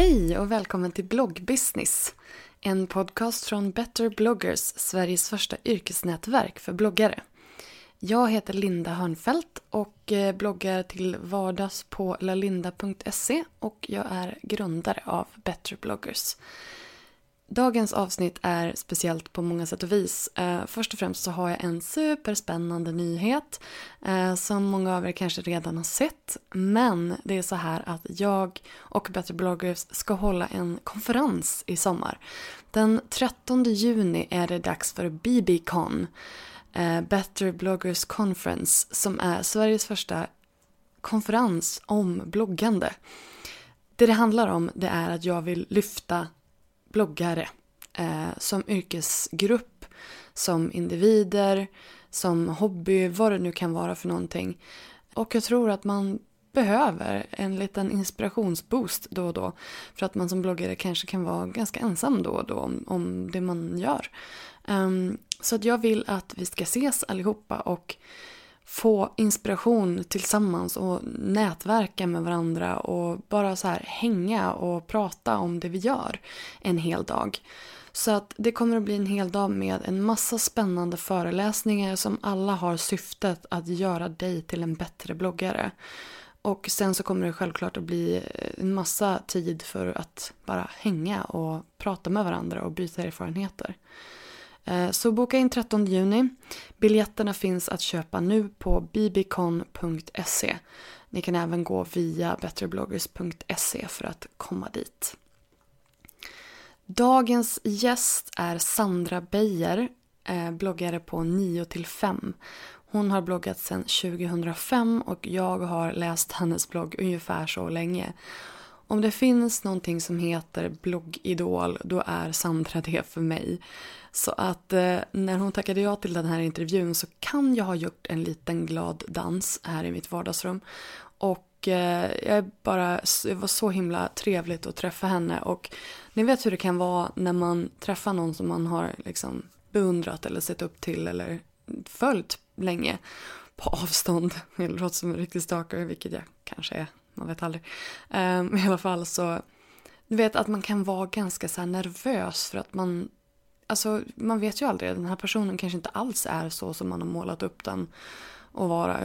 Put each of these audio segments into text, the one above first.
Hej och välkommen till Bloggbusiness. En podcast från Better bloggers, Sveriges första yrkesnätverk för bloggare. Jag heter Linda Hörnfeldt och eh, bloggar till vardags på lalinda.se och jag är grundare av Better bloggers. Dagens avsnitt är speciellt på många sätt och vis. Eh, först och främst så har jag en superspännande nyhet eh, som många av er kanske redan har sett. Men det är så här att jag och Better bloggers ska hålla en konferens i sommar. Den 13 juni är det dags för BBCon, eh, Better bloggers conference, som är Sveriges första konferens om bloggande. Det det handlar om det är att jag vill lyfta bloggare eh, som yrkesgrupp, som individer, som hobby, vad det nu kan vara för någonting. Och jag tror att man behöver en liten inspirationsboost då och då. För att man som bloggare kanske kan vara ganska ensam då och då om, om det man gör. Um, så att jag vill att vi ska ses allihopa och få inspiration tillsammans och nätverka med varandra och bara så här hänga och prata om det vi gör en hel dag. Så att det kommer att bli en hel dag med en massa spännande föreläsningar som alla har syftet att göra dig till en bättre bloggare. Och sen så kommer det självklart att bli en massa tid för att bara hänga och prata med varandra och byta erfarenheter. Eh, så boka in 13 juni. Biljetterna finns att köpa nu på bbcon.se. Ni kan även gå via betterbloggers.se för att komma dit. Dagens gäst är Sandra Beijer, eh, bloggare på 9 till 5. Hon har bloggat sedan 2005 och jag har läst hennes blogg ungefär så länge. Om det finns någonting som heter bloggidol, då är Sandra det för mig. Så att eh, när hon tackade ja till den här intervjun så kan jag ha gjort en liten glad dans här i mitt vardagsrum. Och eh, jag är bara, det var så himla trevligt att träffa henne och ni vet hur det kan vara när man träffar någon som man har liksom beundrat eller sett upp till eller följt länge på avstånd. Det låter som en riktig stalker, vilket jag kanske är, man vet aldrig. Um, I alla fall så, du vet att man kan vara ganska så nervös för att man alltså man vet ju aldrig, den här personen kanske inte alls är så som man har målat upp den och vara.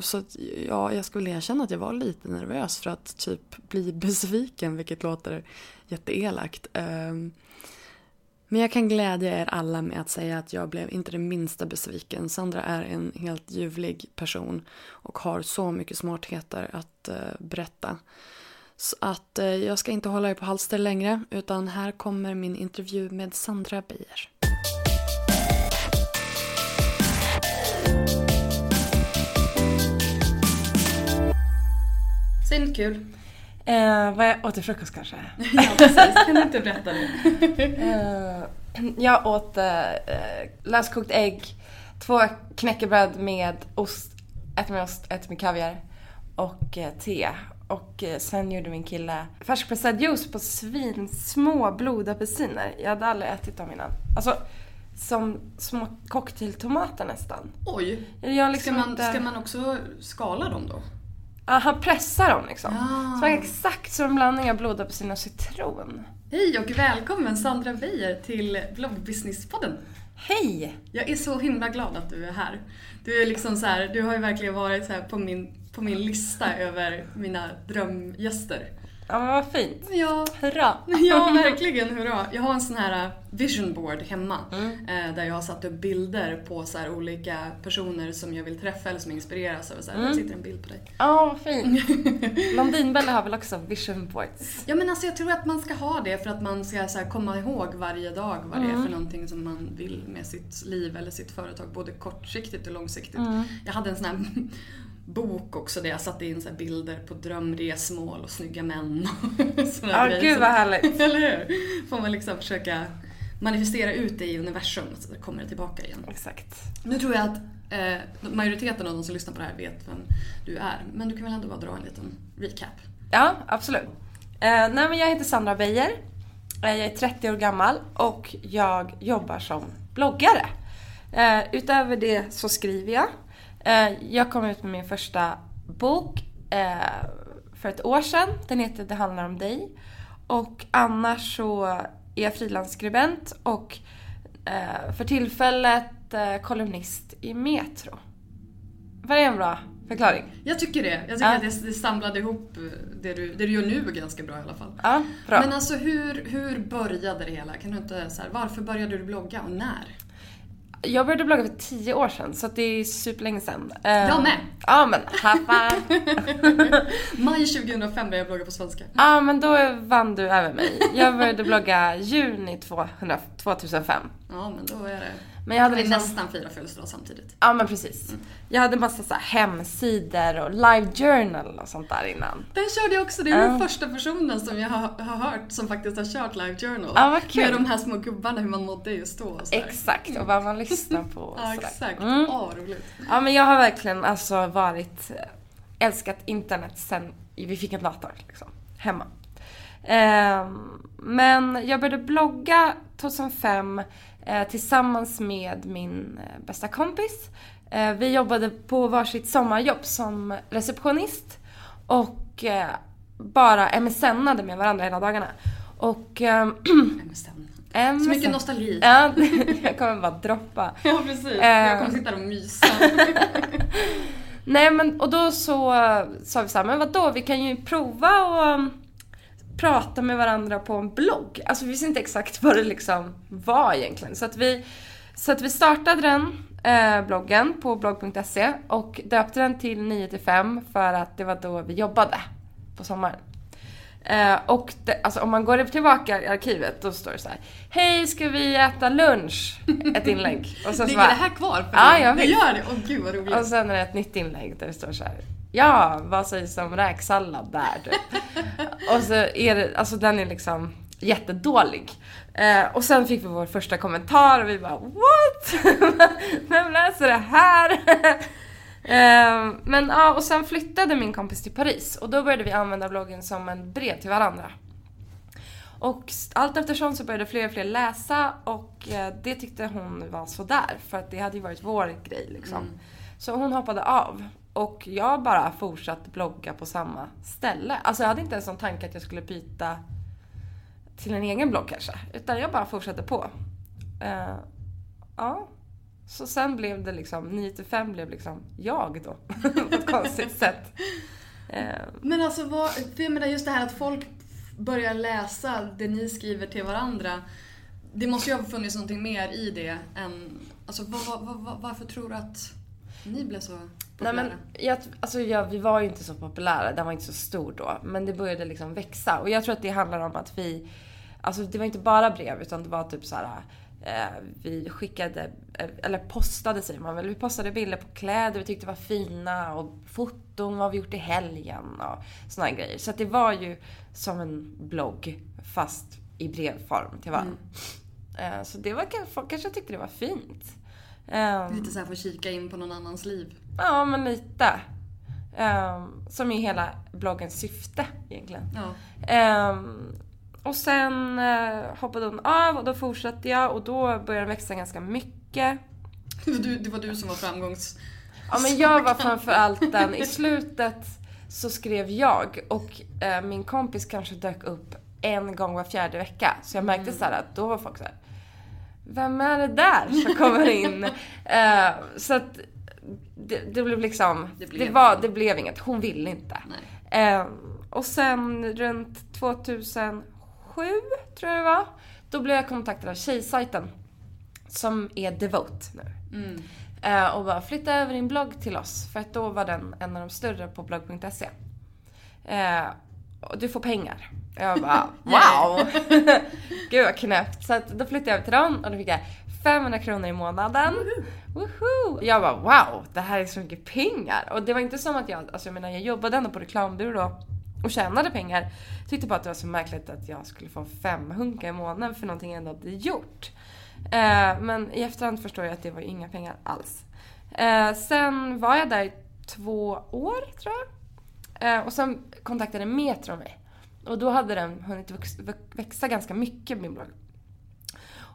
Så att, ja, jag skulle erkänna att jag var lite nervös för att typ bli besviken, vilket låter jätteelakt. Ehm, men jag kan glädja er alla med att säga att jag blev inte det minsta besviken. Sandra är en helt ljuvlig person och har så mycket smartheter att eh, berätta. Så att uh, jag ska inte hålla er på halster längre utan här kommer min intervju med Sandra Beijer. Säg något kul. Eh, vad jag åt till frukost kanske? ja, precis. Kan du inte berätta det? eh, jag åt eh, löskokt ägg, två knäckebröd med ost, ett med ost, ett med kaviar och eh, te. Och eh, sen gjorde min kille färskpressad juice på svinsmå blodapelsiner. Jag hade aldrig ätit dem innan. Alltså, som små cocktailtomater nästan. Oj! Jag liksom Ska man, inte... ska man också skala dem då? Ja, han pressar dem liksom. Ja. Smakar exakt som en blandning av blodapelsin och citron. Hej och välkommen Sandra Beijer till Bloggbusinesspodden. Hej! Jag är så himla glad att du är här. Du är liksom så här, du har ju verkligen varit så här på min, på min lista över mina drömgäster. Ja men vad fint. Ja, Hurra! ja verkligen hurra. Jag har en sån här uh, vision board hemma eh, där jag har satt upp bilder på så olika personer som jag vill träffa eller som inspireras av. Så här, Där sitter en bild på dig. Ja, vad fint. Blondinbella har väl också vision boards? Ja men alltså jag tror att man ska ha det för att man ska så komma ihåg varje dag vad det är för någonting som man vill med sitt liv eller sitt företag. Både kortsiktigt och långsiktigt. Jag hade en sån här bok också där jag satte in så bilder på drömresmål och snygga män Ja, grejer. gud vad härligt. Eller hur? Får man liksom försöka manifestera ut det i universum så kommer det tillbaka igen. Exakt. Nu tror jag att eh, majoriteten av de som lyssnar på det här vet vem du är. Men du kan väl ändå bara dra en liten recap? Ja, absolut. Eh, nej men jag heter Sandra Beijer. Eh, jag är 30 år gammal och jag jobbar som bloggare. Eh, utöver det så skriver jag. Eh, jag kom ut med min första bok eh, för ett år sedan. Den heter Det handlar om dig. Och annars så är jag frilansskribent och eh, för tillfället kolumnist i Metro. Var det en bra förklaring? Jag tycker det. Jag tycker Ja. att det, det samlade ihop det du, det du gör nu ganska bra i alla fall. Ja, bra. Men alltså hur, hur började det hela? Kan du inte så här, varför började du blogga och när? Jag började blogga för tio år sedan, så det är superlänge sedan. Eh, Jag med. Ja men, five. Maj 2005 började jag blogga på svenska. Ja men då vann du över mig. Jag började blogga juni 200, 2005. Ja men då är det... Men jag hade liksom... nästan fira födelsedag samtidigt. Ja men precis. Jag hade massa så hemsidor och live journal och sånt där innan. Den körde jag också. Det är Ja. den första personen som jag har, har hört som faktiskt har kört Live Journal. Ja, vad kul. Med de här små gubbarna, hur man mådde just då och. Exakt, och vad man lyssnar på och Ja exakt. Mm. Ja, roligt. Ja men jag har verkligen alltså varit, älskat internet sen vi fick en dator liksom, hemma. Ehm, men jag började blogga 2005 eh, tillsammans med min eh, bästa kompis. Eh, vi jobbade på varsitt sommarjobb som receptionist och eh, bara MSNade med varandra hela dagarna. Och ehm, MSN. MSN. Så mycket nostalgi. Ja, jag kommer bara droppa. Ja precis. Eh. Jag kommer sitta där och mysa. Nej men och då så eh, sa vi så här, men vadå vi kan ju prova och um, prata med varandra på en blogg. Alltså vi visste inte exakt vad det liksom var egentligen. Så att vi, så att vi startade den eh, bloggen på blogg.se och döpte den till 9 till 5 för att det var då vi jobbade på sommaren. Eh, och det, alltså, om man går tillbaka i arkivet då står det så här. Hej ska vi äta lunch? Ett inlägg. Och sen så Ligger bara- det här kvar för Ja, jag Det vet. gör det? Åh gud vad roligt. och sen är det ett nytt inlägg där det står så här. Ja, vad sägs om räksallad där typ. och så är det, alltså den är liksom jättedålig. Eh, och sen fick vi vår första kommentar och vi bara what? Vem läser det här? eh, men ja, och sen flyttade min kompis till Paris och då började vi använda bloggen som en brev till varandra. Och allt eftersom så började fler och fler läsa och eh, det tyckte hon var sådär för att det hade ju varit vår grej liksom. Så hon hoppade av och jag bara fortsatt blogga på samma ställe. Alltså jag hade inte ens någon tanke att jag skulle byta till en egen blogg kanske. Utan jag bara fortsatte på. Uh, ja. Så sen blev det liksom, 9 till 5 blev liksom jag då. på ett konstigt sätt. Uh. Men alltså vad, för jag menar just det här att folk börjar läsa det ni skriver till varandra. Det måste ju ha funnits någonting mer i det än, alltså var, var, varför tror du att ni blev så Nej populära? men, jag, alltså jag, vi var ju inte så populära, den var inte så stor då. Men det började liksom växa. Och jag tror att det handlar om att vi, alltså det var inte bara brev utan det var typ så här. Eh, vi skickade, eh, eller postade säger man väl. Vi postade bilder på kläder vi tyckte var fina och foton vad vi gjort i helgen och såna grejer. Så det var ju som en blogg fast i brevform till varandra. Eh, så det var, folk kanske tyckte det var fint. Ehm, Lite så här för att kika in på någon annans liv. Ja, men lite. Ehm, som är hela bloggens syfte egentligen. Ja. Ehm, och sen eh, hoppade hon av och då fortsatte jag och då började den växa ganska mycket. Det, var du, det var du som var framgångs... Ja men jag var framförallt den, i slutet så skrev jag och eh, min kompis kanske dök upp en gång var fjärde vecka. Så jag märkte så här att då var folk så här. Vem är det där som kommer in? Eh, så att det, det blev liksom, Det det, blev var, inget. det blev inget. Hon ville inte. Eh, och sen runt 2007 tror jag det var. Då blev jag kontaktad av Tjejsajten. Som är Devote nu. Mm. Eh, och bara flytta över din blogg till oss. För att då var den en av de större på blogg.se. Eh, du får pengar. Jag bara wow! Gud vad knäppt. Så att då flyttade jag till dem och då fick jag 500 kronor i månaden. Woho! Jag bara wow, det här är så mycket pengar. Och det var inte som att jag, alltså jag menar jag jobbade ändå på reklambyrå och tjänade pengar. Tyckte bara att det var så märkligt att jag skulle få fem hunka i månaden för någonting jag ändå hade gjort. Eh, men i efterhand förstår jag att det var inga pengar alls. Eh, sen var jag där i två år tror jag. Eh, och sen kontaktade Metro mig. Och då hade den hunnit växa, ganska mycket, min blogg.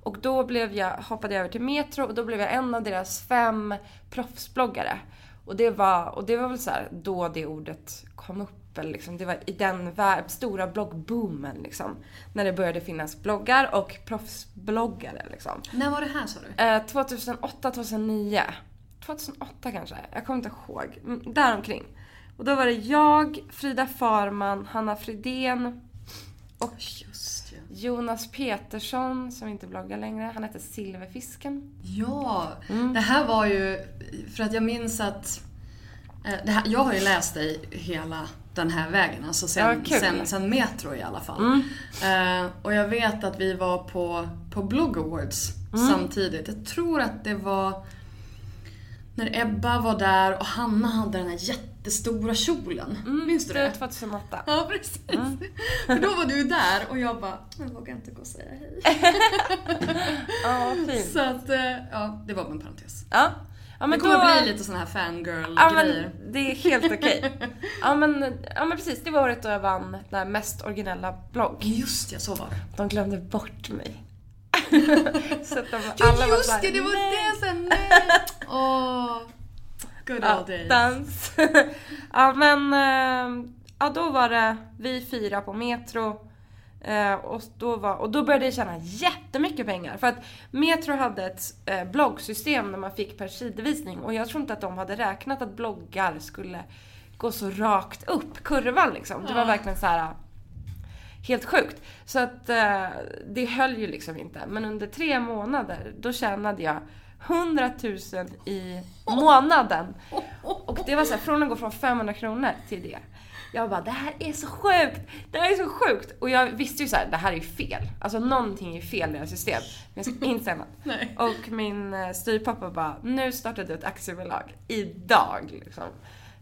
Och då blev jag, hoppade jag över till Metro och då blev jag en av deras fem proffsbloggare. Och det var, och det var väl så här, då det ordet kom upp. Eller liksom, det var i den vär- stora bloggboomen liksom. När det började finnas bloggar och proffsbloggare liksom. När var det här sa du? Eh, 2008, 2009. 2008 kanske, jag kommer inte ihåg. Mm, Däromkring. Och då var det jag, Frida Farman, Hanna Fridén och. Jonas Petersson som inte bloggar längre. Han hette Silverfisken. Ja, Mm. det här var ju... För att jag minns att... eh, här, jag har ju läst dig hela den här vägen, alltså sen, Ja, sen, sen Metro i alla fall. Mm. Eh, och jag vet att vi var på, på Blog Awards Mm. samtidigt. Jag tror att det var när Ebba var där och Hanna hade den här jättestora kjolen. Minns du Det var det? 2008. Ja, precis. Mm. För då var du där och jag bara, jag vågar inte gå och säga hej. Ja, fint. Så att, eh, ja, det var bara en parentes. Ja. Ja, Det men kommer då... bli lite sån här fangirl-grejer. Ja det är helt okej. Ja, men, ja men precis, det var året då jag vann den här mest originella blogg. Just ja, så var det. De glömde bort mig. så att de Ja, alla var just såhär, det, det var "Nej." det sen. Nej. Åh, good Ja, old days. dans. ja men, eh, ja då var det vi fyra på Metro. Eh, och, då var, och då började jag tjäna jättemycket pengar. För att Metro hade ett eh, bloggsystem där man fick per sidovisning. Och jag tror inte att de hade räknat att bloggar skulle gå så rakt upp, kurvan liksom. Det var verkligen så här helt sjukt. Så att eh, det höll ju liksom inte. Men under tre månader, då tjänade jag 100 000 i månaden. Och det var så här, från att gå från 500 kronor till det. Jag bara, det här är så sjukt! Det här är så sjukt! Och jag visste ju så här, det här är ju fel. Alltså någonting är fel i det här systemet. Men jag ska inte säga något. Och min eh, styvpappa bara, nu startar du ett aktiebolag. Idag liksom.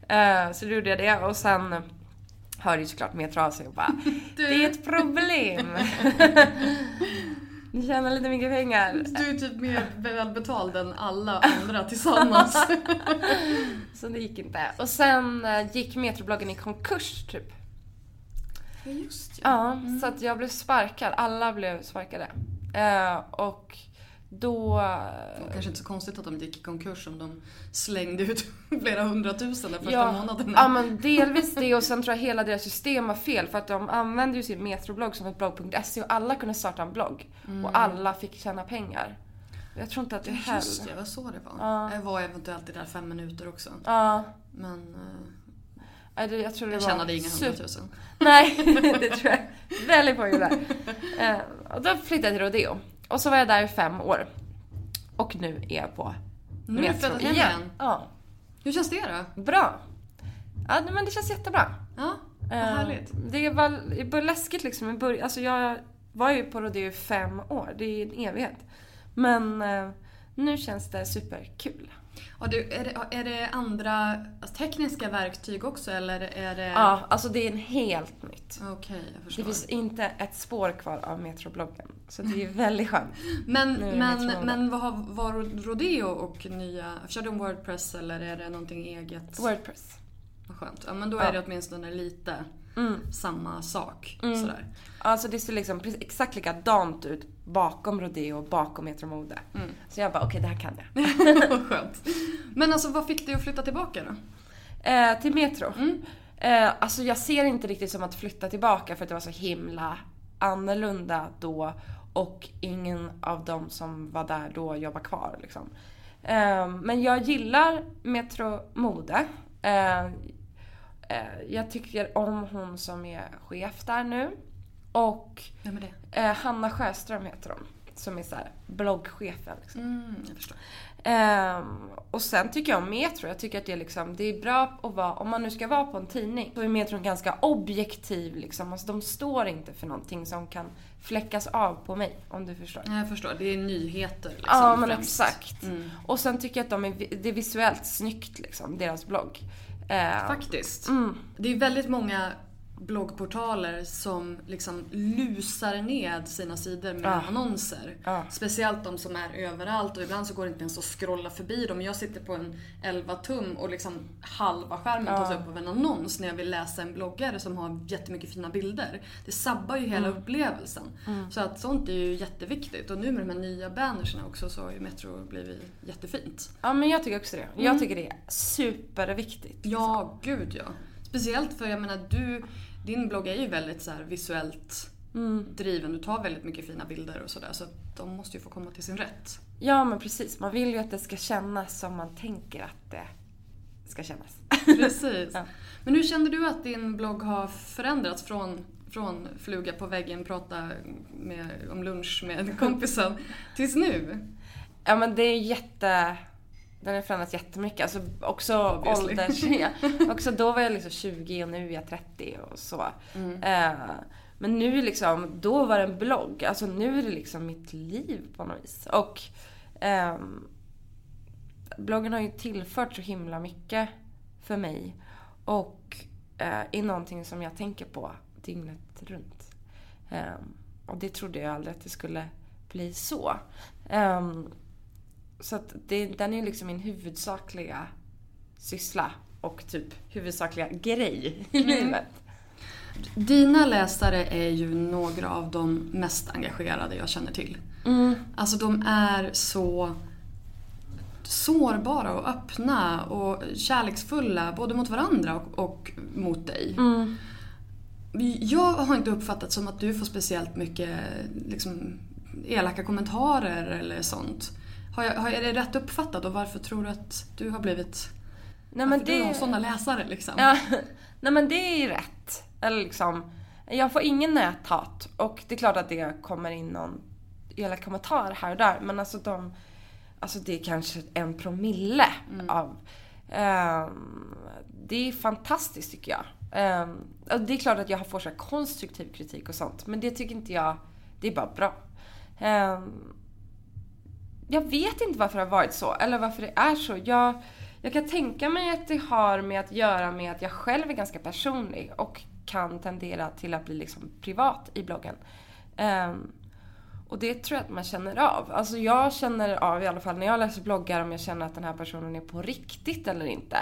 Eh, så då gjorde jag det och sen hörde ju såklart Metro av sig och bara, det är ett problem. Ni tjänar lite mycket pengar. Du är typ mer välbetald än alla andra tillsammans. Så det gick inte. Och sen eh, gick Metrobloggen i konkurs typ. Ja, just Ja, så att jag blev sparkad. Alla blev sparkade. Eh, och då... Det var kanske inte så konstigt att de gick i konkurs om de slängde ut flera hundratusen den första ja, månaden. ja men delvis det och sen tror jag hela deras system var fel för att de använde ju sin Metroblogg som ett blogg.se och alla kunde starta en blogg. Och alla fick tjäna pengar. Jag tror inte att det höll. Just det, det var så det var. Ja. Jag var eventuellt i där fem minuter också. Ja, Men eh, det- jag tror det jag var tjänade inga hundratusen. Nej, det tror jag. Väldigt få där. Eh, och då flyttade jag till Rodeo. Och så var jag där i fem år. Och nu är jag på Nu är du flyttat hem igen. Ja, Hur känns det då? bra. Ja, men det känns jättebra. Ja, vad Eh, härligt. Det var, läskigt liksom i början. Alltså jag var ju på Rodeo i fem år. Det är en evighet. Men eh, nu känns det superkul. Och det, är, det, är det andra tekniska verktyg också eller är det... Ja, alltså det är en helt nytt. Okej, jag Det förstår. finns inte ett spår kvar av Metrobloggen. Så det är väldigt skönt. Men, det men, men vad har var Rodeo och nya... Kör de Wordpress eller är det någonting eget? Wordpress. Vad skönt. Ja men då Ja. är det åtminstone lite Mm. samma sak. Sådär. Alltså det ser liksom precis, exakt likadant ut bakom Rodeo och bakom Metromode. Så jag bara, okej det här kan jag. Vad skönt. Men alltså vad fick dig att flytta tillbaka då? Eh, till Metro. Eh, alltså jag ser inte riktigt som att flytta tillbaka för att det var så himla annorlunda då och ingen av dem som var där då jobbar kvar liksom. Eh, men jag gillar Metro Mode. Eh, jag tycker om hon som är chef där nu. Och Vem är det? eh, Hanna Sjöström heter hon. Som är så här bloggchefen. Liksom. Mm, jag förstår. Ehm, och sen tycker jag om Metro, jag tycker att det är, liksom, det är bra att vara, om man nu ska vara på en tidning, så är Metro ganska objektiv liksom. Alltså, de står inte för någonting som kan fläckas av på mig, om du förstår. Ja, jag förstår. Det är nyheter liksom, Ja men främst. exakt. Mm. Och sen tycker jag att de är, det är visuellt snyggt liksom, deras blogg. Ehm, Faktiskt. Mm. Det är väldigt många bloggportaler som liksom lusar ned sina sidor med Ja. annonser. Ja. Speciellt de som är överallt och ibland så går det inte ens att scrolla förbi dem. Jag sitter på en 11 tum och liksom halva skärmen tas upp av en annons när jag vill läsa en bloggare som har jättemycket fina bilder. Det sabbar ju hela upplevelsen. Så att sånt är ju jätteviktigt. Och nu med de här nya bannerserna också så har ju Metro blivit jättefint. Ja men jag tycker också det. Jag tycker det är superviktigt. Ja, gud ja. Speciellt för jag menar du, din blogg är ju väldigt så visuellt driven. Du tar väldigt mycket fina bilder och sådär så de måste ju få komma till sin rätt. Ja men precis, man vill ju att det ska kännas som man tänker att det ska kännas. Precis. Ja. Men hur kände du att din blogg har förändrats från, från fluga på väggen, prata med, om lunch med kompisen, tills nu? Ja men det är jätte... Den har förändrats jättemycket. Alltså också Obviously. ålders... Ja. Också då var jag liksom 20 och nu är jag 30 och så. Eh, men nu liksom, då var det en blogg. Alltså nu är det liksom mitt liv på något vis. Och ehm, bloggen har ju tillfört så himla mycket för mig. Och eh, är någonting som jag tänker på dygnet runt. Ehm, och det trodde jag aldrig att det skulle bli så. Ehm, så att det, den är ju liksom min huvudsakliga syssla och typ huvudsakliga grej i livet. Dina läsare är ju några av de mest engagerade jag känner till. Alltså de är så sårbara och öppna och kärleksfulla både mot varandra och, och mot dig. Jag har inte uppfattat som att du får speciellt mycket liksom, elaka kommentarer eller sånt. Har jag, har, är det rätt uppfattat och varför tror du att du har blivit... Nej men varför du har det... sådana läsare liksom? Ja, nej men det är ju rätt. Eller liksom, jag får ingen näthat. Och det är klart att det kommer in någon elak kommentar här och där. Men alltså de, alltså det är kanske en promille av. ehm, det är fantastiskt tycker jag. Ehm, och det är klart att jag får så konstruktiv kritik och sånt. Men det tycker inte jag, det är bara bra. Ehm, jag vet inte varför det har varit så, eller varför det är så. Jag, jag kan tänka mig att det har med att göra med att jag själv är ganska personlig och kan tendera till att bli liksom privat i bloggen. Um, och det tror jag att man känner av. Alltså jag känner av i alla fall när jag läser bloggar om jag känner att den här personen är på riktigt eller inte.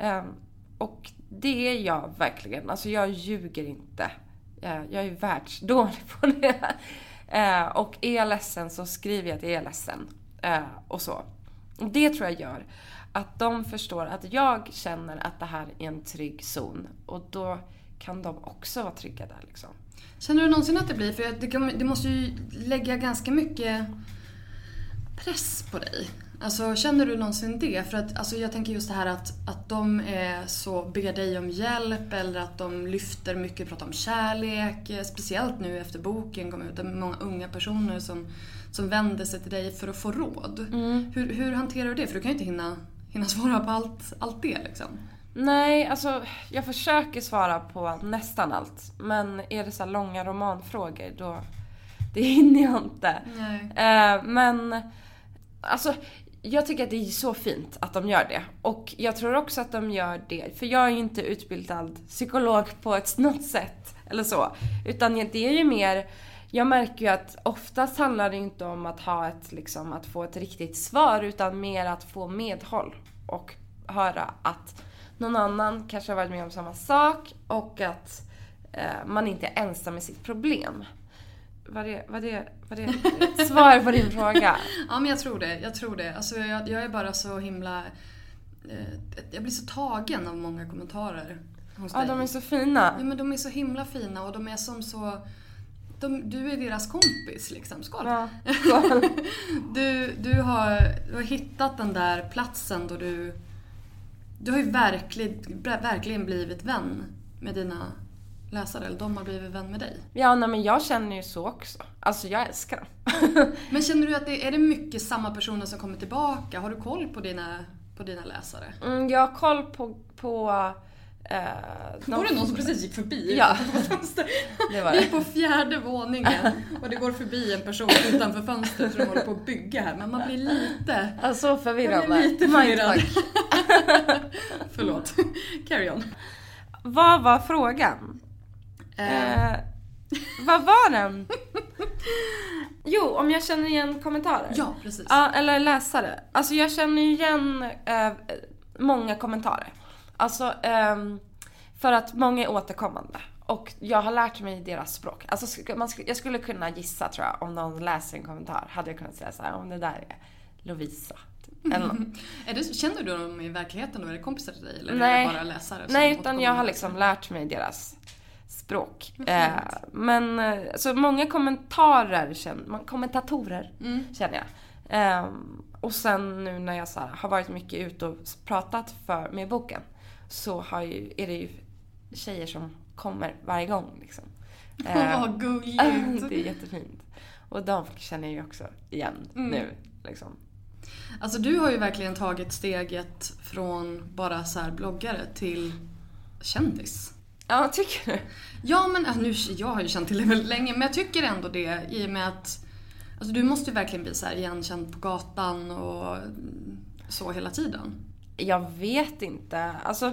Um, och det är jag verkligen. Alltså jag ljuger inte. Eh, Jag är världsdålig på det. Eh, Och är jag ledsen så skriver jag att jag är ledsen. Eh, Och så. Och Det tror jag gör att de förstår att jag känner att det här är en trygg zon. Och då kan de också vara trygga där liksom. Känner du någonsin att det blir, för det, kan, det måste ju lägga ganska mycket press på dig. Alltså känner du någonsin det? För att alltså, jag tänker just det här att, att de är så, ber dig om hjälp eller att de lyfter mycket, pratar om kärlek. eh, Speciellt nu efter boken kom ut. Det är många unga personer som, som vänder sig till dig för att få råd. Hur, hur hanterar du det? För du kan ju inte hinna, hinna svara på allt, allt det liksom. Nej, alltså jag försöker svara på nästan allt. Men är det så långa romanfrågor då... Det hinner jag inte. Nej. Eh, men alltså jag tycker att det är så fint att de gör det. Och jag tror också att de gör det, för jag är ju inte utbildad psykolog på ett något sätt eller så. Utan det är ju mer, jag märker ju att oftast handlar det inte om att ha ett, liksom, att få ett riktigt svar utan mer att få medhåll. Och höra att någon annan kanske har varit med om samma sak och att eh, man inte är ensam med sitt problem. Var det, var det, var det ett svar på din fråga? Ja, men jag tror det. Jag tror det. Alltså, jag, jag är bara så himla... Eh, jag blir så tagen av många kommentarer hos Ja, dig. de är så fina. Ja, men de är så himla fina och de är som så... De, du är deras kompis liksom. Skål! Ja. Du, du, har, du har hittat den där platsen då du... Du har ju verkligen, verkligen blivit vän med dina läsare. Eller de har blivit vän med dig. Ja, nej, men jag känner ju så också. Alltså jag älskar dem. Men känner du att det är det mycket samma personer som kommer tillbaka? Har du koll på dina, på dina läsare? Mm, jag har koll på... på eh, de- Var det någon som precis gick förbi? Ja. Det var Vi det. är på fjärde våningen och det går förbi en person utanför fönstret de håller på att bygga här. Men man blir lite... Ja, så förvirrande. blir lite förvirrad. Förlåt. Carry on. Vad var frågan? Eh, Eh, vad var den? Jo, om jag känner igen kommentarer? ja, precis. Ja, eller läsare. Alltså jag känner igen eh, många kommentarer. Alltså, ehm, för att många är återkommande. Och jag har lärt mig deras språk. Alltså man jag skulle kunna gissa tror jag, om någon läser en kommentar. Hade jag kunnat säga så här, om det där är Lovisa. Typ. Eller det, känner du dem i verkligheten då? Är det kompisar till dig eller Nej. är det bara läsare? Nej, utan jag har liksom lärt mig deras språk. Eh, men eh, så många kommentarer, känner, kommentatorer Mm. känner jag. Eh, och sen nu när jag så här, har varit mycket ute och pratat för, med boken så har ju, är det ju tjejer som kommer varje gång. Liksom. Åh, vad gulligt. det är jättefint. Och de känner jag ju också igen Mm. nu. Liksom. Alltså du har ju verkligen tagit steget från bara så här bloggare till kändis. Ja, tycker du? Ja men äh, nu, jag har ju känt till det väldigt länge men jag tycker ändå det i och med att Alltså du måste ju verkligen bli så här igenkänd på gatan och så hela tiden. Jag vet inte. Alltså,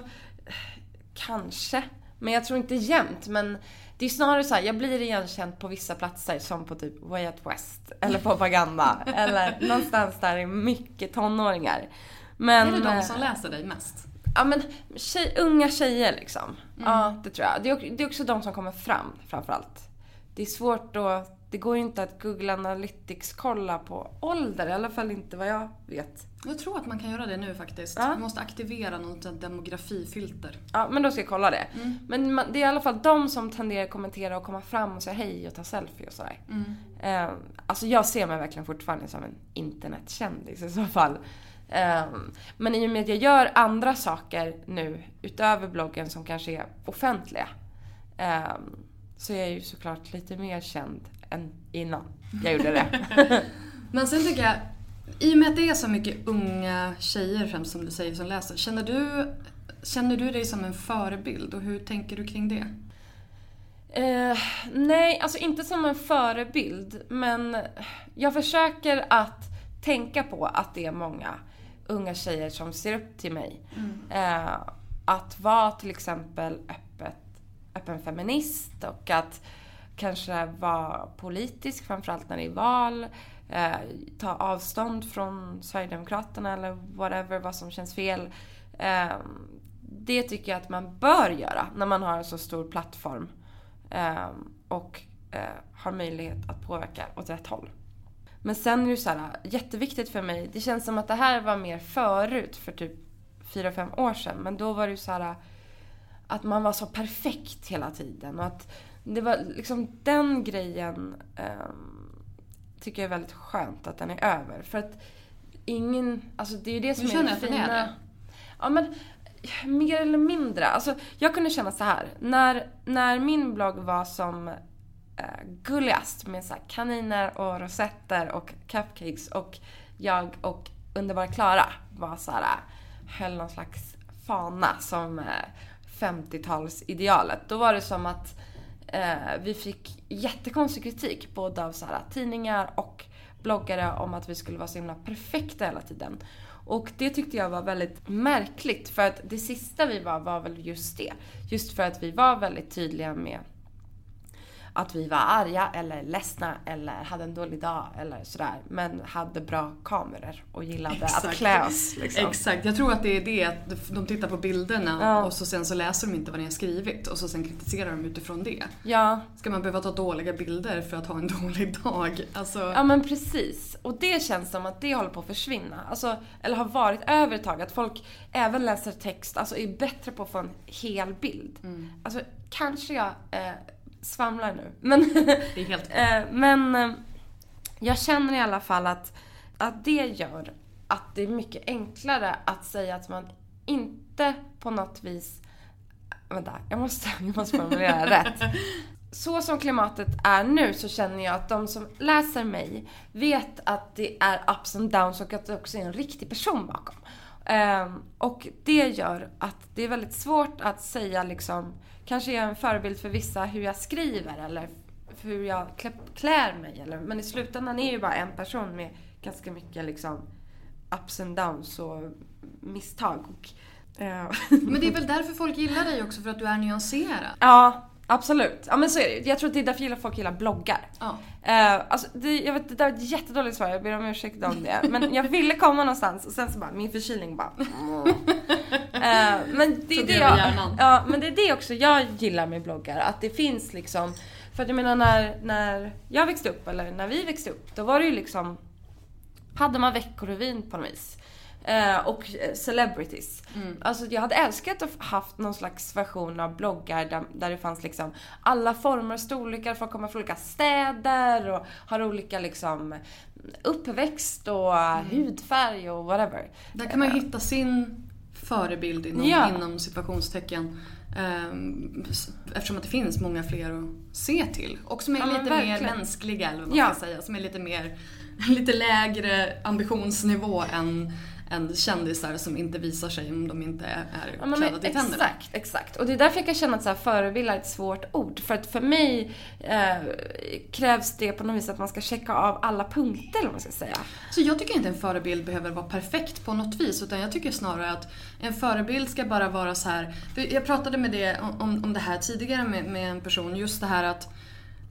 kanske. Men jag tror inte jämt. Men det är snarare så här, jag blir igenkänd på vissa platser som på typ Way Out West eller Propaganda. eller någonstans där det är mycket tonåringar. Men, är det de eh, som läser dig mest? Ja men tjej, unga tjejer liksom. Ja, det tror jag. Det är, ock- det är också de som kommer fram framförallt. Det är svårt att... Det går ju inte att Google Analytics kolla på ålder, i alla fall inte vad jag vet. Jag tror att man kan göra det nu faktiskt. Ja. Man måste aktivera något demografifilter. Ja, men då ska jag kolla det. Men man, det är i alla fall de som tenderar att kommentera och komma fram och säga hej och ta selfie och sådär. Eh, alltså jag ser mig verkligen fortfarande som en internetkändis i så fall. Eh, men i och med att jag gör andra saker nu utöver bloggen som kanske är offentliga. Eh, så är jag ju såklart lite mer känd än innan jag gjorde det. Men sen tycker jag, i och med att det är så mycket unga tjejer främst som du säger som läser. Känner du, känner du dig som en förebild och hur tänker du kring det? Eh, nej, alltså inte som en förebild, men jag försöker att tänka på att det är många unga tjejer som ser upp till mig. Eh, att vara till exempel öppet, öppen feminist och att kanske vara politisk, framförallt när det är val. Eh, ta avstånd från Sverigedemokraterna eller whatever, vad som känns fel. Eh, det tycker jag att man bör göra när man har en så stor plattform eh, och eh, har möjlighet att påverka åt rätt håll. Men sen är det så här, jätteviktigt för mig, det känns som att det här var mer förut för typ 4-5 år sedan. Men då var det ju så här att man var så perfekt hela tiden. Och att det var liksom den grejen ehm, tycker jag är väldigt skönt att den är över. För att ingen, alltså det är ju det som Du är det fina. är det? Ja men mer eller mindre. Alltså jag kunde känna så här. När, när min blogg var som eh, Eh, gulligast med så här kaniner och rosetter och cupcakes och jag och underbara Klara var så här eh, höll någon slags fana som eh, 50-talsidealet. Då var det som att eh, vi fick jättekonstig kritik både av så här, tidningar och bloggare om att vi skulle vara så himla perfekta hela tiden. Och det tyckte jag var väldigt märkligt för att det sista vi var var väl just det. Just för att vi var väldigt tydliga med att vi var arga eller ledsna eller hade en dålig dag eller sådär. Men hade bra kameror och gillade Exakt. att klä oss. Liksom. Exakt, jag tror att det är det att de tittar på bilderna Ja. och så sen så läser de inte vad ni har skrivit och så sen kritiserar de utifrån det. Ja, Ska man behöva ta dåliga bilder för att ha en dålig dag? Alltså, Ja men precis. Och det känns som att det håller på att försvinna. Alltså, eller har varit över ett tag. Att folk även läser text, alltså är bättre på att få en hel bild. Alltså kanske jag eh, svamlar nu. Men, det är helt... eh, men eh, jag känner i alla fall att, att det gör att det är mycket enklare att säga att man inte på något vis Vänta, jag måste, jag måste formulera rätt. Så som klimatet är nu så känner jag att de som läser mig vet att det är ups and downs och att det också är en riktig person bakom. Ehm, och det gör att det är väldigt svårt att säga liksom, kanske jag är en förebild för vissa hur jag skriver eller hur jag klä, klär mig. Eller, men i slutändan är ju bara en person med ganska mycket liksom ups and downs och misstag. Och, eh, Men det är väl därför folk gillar dig också, för att du är nyanserad. Ja, absolut. Ja men så är det. Jag tror att det är därför gillar folk gillar bloggar. Ja. Eh, alltså, det, jag vet, det där var ett jättedåligt svar, jag ber om ursäkt om det. Men jag ville komma någonstans och sen så bara, min förkylning bara... Eh, men det är det jag, ja, men det är det också jag gillar med bloggar. Att det finns liksom... För att jag menar när, när jag växte upp, eller när vi växte upp, då var det ju liksom... Hade man Veckorevyn på något vis. Eh, och eh, celebrities. Alltså jag hade älskat att haft någon slags version av bloggar där, där det fanns liksom alla former och storlekar. Folk kommer från olika städer och har olika liksom uppväxt och hudfärg och whatever. Där kan man ju hitta sin förebild inom, Ja. inom situationstecken. Ehm, eftersom att det finns många fler att se till. Och som är Ja, lite mer verkligen. mänskliga, eller vad man Ja. ska säga. Som är lite mer, lite lägre ambitionsnivå än, än kändisar som inte visar sig om de inte är, Ja, men klädda till tänderna. exakt, exakt. Och det är därför jag kan känna att så här, förebild är ett svårt ord. För att för mig eh, krävs det på något vis att man ska checka av alla punkter, eller vad man ska säga. Så jag tycker inte en förebild behöver vara perfekt på något vis utan jag tycker snarare att en förebild ska bara vara så här. Jag pratade med det, om, om det här tidigare med, med en person, just det här att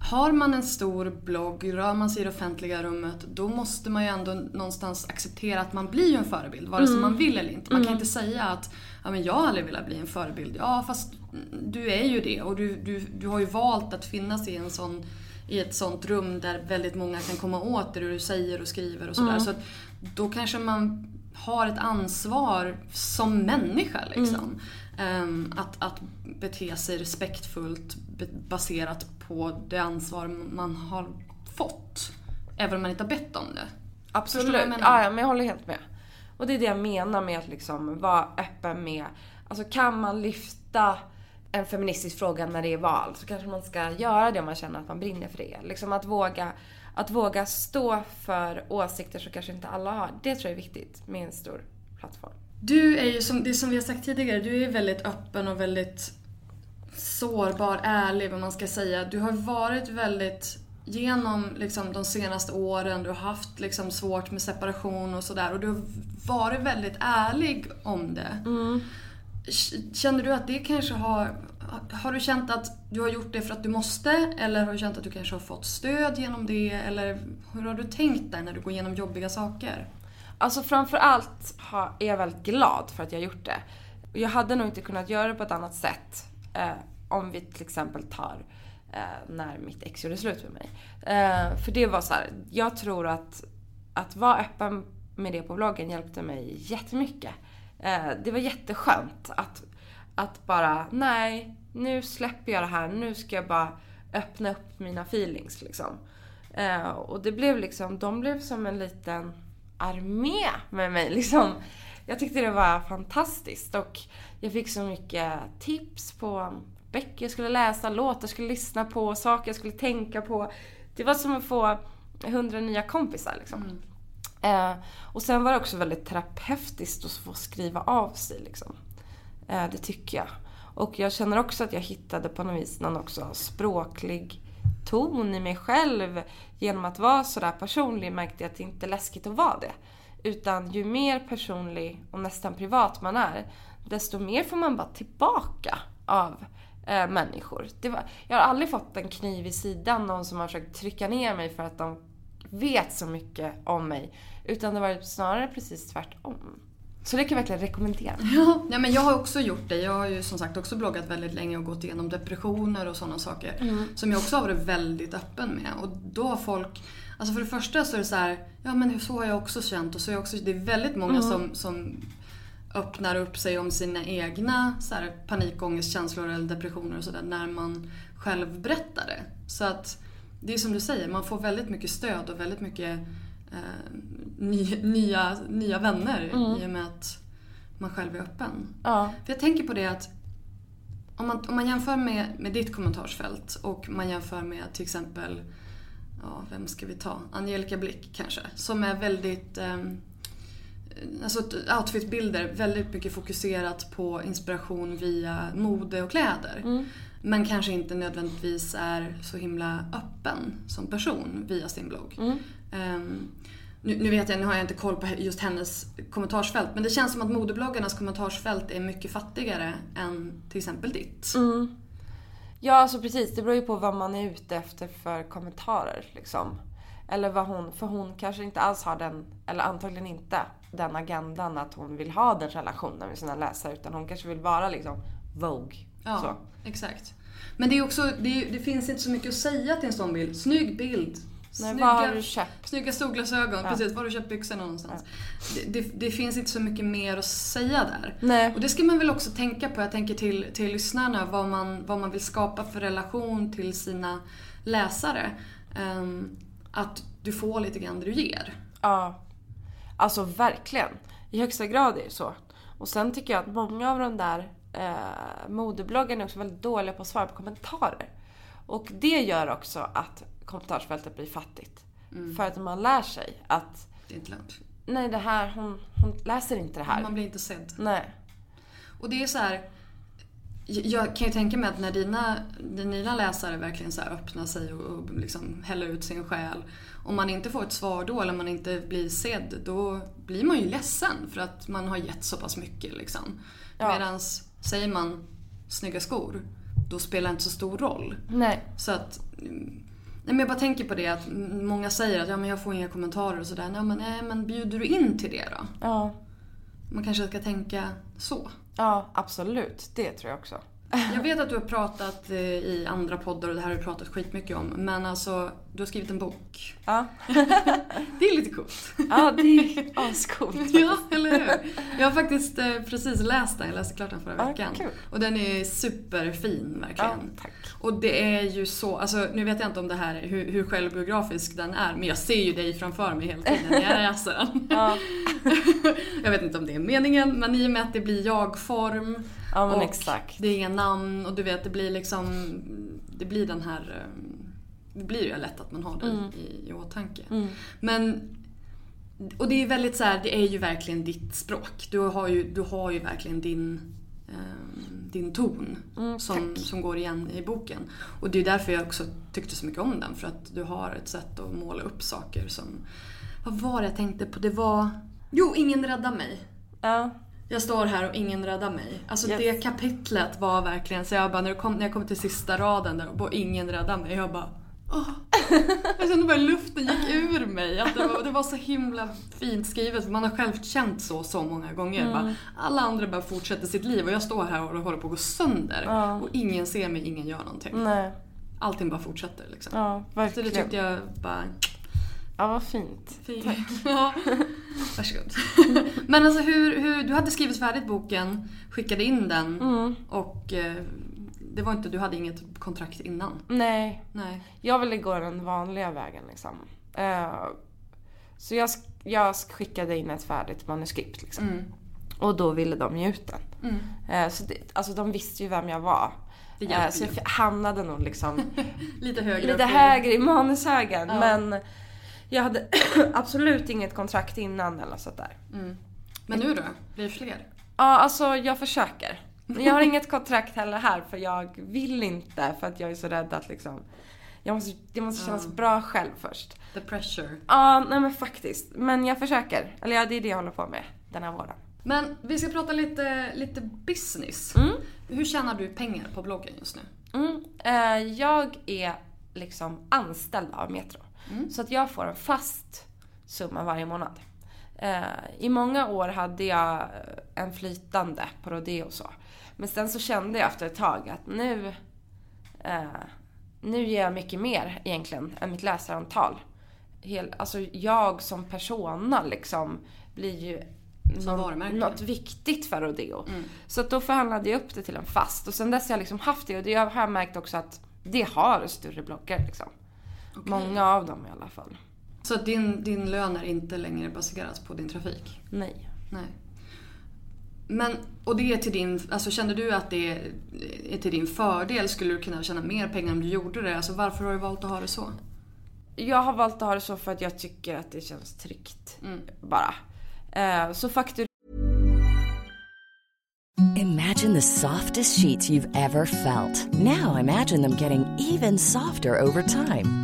har man en stor blogg, rör man sig i det offentliga rummet, då måste man ju ändå någonstans acceptera att man blir en förebild, vare sig man vill eller inte. Man kan inte säga att ja, men jag har aldrig velat bli en förebild. Ja, fast du är ju det och du, du, du har ju valt att finnas i en sån i ett sånt rum där väldigt många kan komma åt det du säger och skriver och sådär. Så att då kanske man har ett ansvar som människa liksom. Ehm, att, att bete sig respektfullt baserat på det ansvar man har fått. Även om man inte har bett om det. Du vad jag Absolut. menar? Ja, ja, men jag håller helt med. Och det är det jag menar med att liksom vara öppen med, alltså kan man lyfta en feministisk fråga när det är val så kanske man ska göra det om man känner att man brinner för det. Liksom att våga, att våga stå för åsikter som kanske inte alla har. Det tror jag är viktigt med en stor plattform. Du är ju som, det som vi har sagt tidigare, du är väldigt öppen och väldigt sårbar, ärlig vad man ska säga. Du har varit väldigt genom liksom, de senaste åren, du har haft liksom, svårt med separation och sådär och du har varit väldigt ärlig om det. K- Känner du att det kanske har... Har du känt att du har gjort det för att du måste eller har du känt att du kanske har fått stöd genom det eller hur har du tänkt där när du går igenom jobbiga saker? Alltså framförallt är jag väldigt glad för att jag har gjort det. Jag hade nog inte kunnat göra det på ett annat sätt. Eh, om vi till exempel tar eh, när mitt ex gjorde slut med mig. Eh, för det var så här, jag tror att att vara öppen med det på bloggen hjälpte mig jättemycket. Eh, det var jätteskönt att, att bara, nej, nu släpper jag det här, nu ska jag bara öppna upp mina feelings liksom. Eh, och det blev liksom, de blev som en liten armé med mig liksom. Jag tyckte det var fantastiskt och jag fick så mycket tips på böcker jag skulle läsa, låtar jag skulle lyssna på, saker jag skulle tänka på. Det var som att få hundra nya kompisar liksom. Eh, och sen var det också väldigt terapeutiskt att få skriva av sig liksom. Eh, det tycker jag. Och jag känner också att jag hittade på något vis någon också språklig ton i mig själv genom att vara sådär personlig märkte jag att det inte är läskigt att vara det. Utan ju mer personlig och nästan privat man är, desto mer får man bara tillbaka av eh, människor. Var, jag har aldrig fått en kniv i sidan, någon som har försökt trycka ner mig för att de vet så mycket om mig. Utan det var snarare precis tvärtom. Så det kan jag verkligen rekommendera. Ja, ja, men jag har också gjort det. Jag har ju som sagt också bloggat väldigt länge och gått igenom depressioner och sådana saker. Mm. Som jag också har varit väldigt öppen med. Och då har folk... Alltså för det första så är det så här, ja men så har jag också känt och så är också... Det är väldigt många Mm. som, som öppnar upp sig om sina egna så här, panikångestkänslor eller depressioner och sådär när man själv berättar det. Så att det är som du säger, man får väldigt mycket stöd och väldigt mycket eh, ny, nya, nya vänner i och med att man själv är öppen. Ja. För jag tänker på det att om man, om man jämför med, med ditt kommentarsfält och man jämför med till exempel, ja vem ska vi ta? Angelica Blick kanske. Som är väldigt, um, alltså outfitbilder, väldigt mycket fokuserat på inspiration via mode och kläder. Men kanske inte nödvändigtvis är så himla öppen som person via sin blogg. Ehm, nu, nu vet jag, nu har jag inte koll på just hennes kommentarsfält, men det känns som att modebloggarnas kommentarsfält är mycket fattigare än till exempel ditt. Ja, alltså precis. Det beror ju på vad man är ute efter för kommentarer. Liksom. Eller vad hon, för hon kanske inte alls har den, eller antagligen inte, den agendan att hon vill ha den relationen med sina läsare. Utan hon kanske vill vara liksom Vogue. Ja, Så. exakt. Men det är också, det, är, det finns inte så mycket att säga till en sån bild. Snygg bild. Nej, vad har du köpt? Snygga solglasögon, precis. Var har du köpt byxorna någonstans? Det, det, det finns inte så mycket mer att säga där. Nej. Och det ska man väl också tänka på. Jag tänker till, till lyssnarna vad man, vad man vill skapa för relation till sina läsare. Ehm, att du får lite grann det du ger. Ja. Alltså verkligen. I högsta grad är det så. Och sen tycker jag att många av de där eh, modebloggarna är också väldigt dåliga på att svara på kommentarer. Och det gör också att kommentarsfältet blir fattigt. Mm. För att man lär sig att Det är inte lönt. nej det här, hon, hon läser inte det här. Man blir inte sedd. Nej. Och det är så här. Jag kan ju tänka mig att när dina, dina läsare verkligen så öppnar sig och, och liksom häller ut sin själ. Om man inte får ett svar då eller man inte blir sedd, då blir man ju ledsen för att man har gett så pass mycket. Liksom. Ja. Medans säger man snygga skor, då spelar det inte så stor roll. Nej. Så att... Nej, men jag bara tänker på det att många säger att ja, men jag får inga kommentarer och sådär. Nej men, nej, men bjuder du in till det då? Ja. Man kanske ska tänka så. Ja, absolut. Det tror jag också. Jag vet att du har pratat eh, i andra poddar och det här har du pratat skitmycket om. Men alltså, du har skrivit en bok. Ja. Det är lite coolt. Ja, det är ascoolt. Ja, eller hur? Jag har faktiskt eh, precis läst den. Jag läste klart den förra Ja, veckan. kul. Och den är superfin, Ja, verkligen. tack. Och det är ju så, alltså nu vet jag inte om det här, hur, hur självbiografisk den är, men jag ser ju dig framför mig hela tiden när jag läser den. Ja. jag vet inte om det är meningen, men i och med att det blir jag-form Ja, men och exakt. det är inga namn och du vet, det blir liksom, det blir den här, det blir ju lätt att man har det Mm. i, i åtanke. Men och det är väldigt så här, det är ju verkligen ditt språk. Du har ju, du har ju verkligen din, eh, din ton Mm, som, som går igen i boken. Och det är därför jag också tyckte så mycket om den. För att du har ett sätt att måla upp saker som... Vad var det jag tänkte på? Det var... Jo, Ingen räddar mig. Ja. Jag står här och ingen räddar mig. Alltså Yes. det kapitlet var verkligen så jag bara, när, kom, när jag kom till sista raden där och ingen räddar mig, jag bara åh. Jag kände bara luften gick ur mig. Att det, var, det var så himla fint skrivet. Man har själv känt så så många gånger. Bara, alla andra bara fortsätter sitt liv och jag står här och håller på att gå sönder. Ja. Och ingen ser mig, ingen gör någonting. Nej. Allting bara fortsätter liksom. Ja, Så det verkligen. tyckte jag bara Ja, vad fint. Fint. Ja. Varsågod. Men alltså hur, hur, du hade skrivit färdigt boken, skickade in den Mm. och eh, det var inte, du hade inget kontrakt innan? Nej, Nej. jag ville gå den vanliga vägen liksom. Eh, så jag, jag skickade in ett färdigt manuskript liksom. Mm. Och då ville de ge ut den. Eh, så det, alltså de visste ju vem jag var. Hjälper så jag hamnade nog liksom Lite högre lite högre i manushögen. Ja. Men jag hade absolut inget kontrakt innan eller sådär. Men nu då? Blir det fler? Ja, alltså jag försöker. Men Jag har inget kontrakt heller här för jag vill inte för att jag är så rädd att liksom Jag måste, det måste kännas Ja. bra själv först. The pressure. Ja, nej men faktiskt. Men jag försöker. Eller ja, det är det jag håller på med den här våren. Men vi ska prata lite, lite business. Mm. Hur tjänar du pengar på bloggen just nu? Mm. Eh, jag är liksom anställd av Metro. Så att jag får en fast summa varje månad. Eh, I många år hade jag en flytande på Rodeo och så. Men sen så kände jag efter ett tag att nu, eh, nu ger jag mycket mer egentligen än mitt läsarantal. Hel, alltså jag som persona liksom blir ju någon- något viktigt för Rodeo. Så att då förhandlade jag upp det till en fast och sen dess har jag liksom haft det och det har jag märkt också att det har större bloggar liksom. Många av dem i alla fall. Så din, din lön är inte längre baseras på din trafik? Nej. Nej. Men, och det är till din, alltså kände du att det är, till din fördel? Skulle du kunna tjäna mer pengar om du gjorde det? Alltså varför har du valt att ha det så? Jag har valt att ha det så för att jag tycker att det känns tryggt. Bara. Eh, så faktur Imagine the softest sheets you've ever felt. Now imagine them getting even softer over time.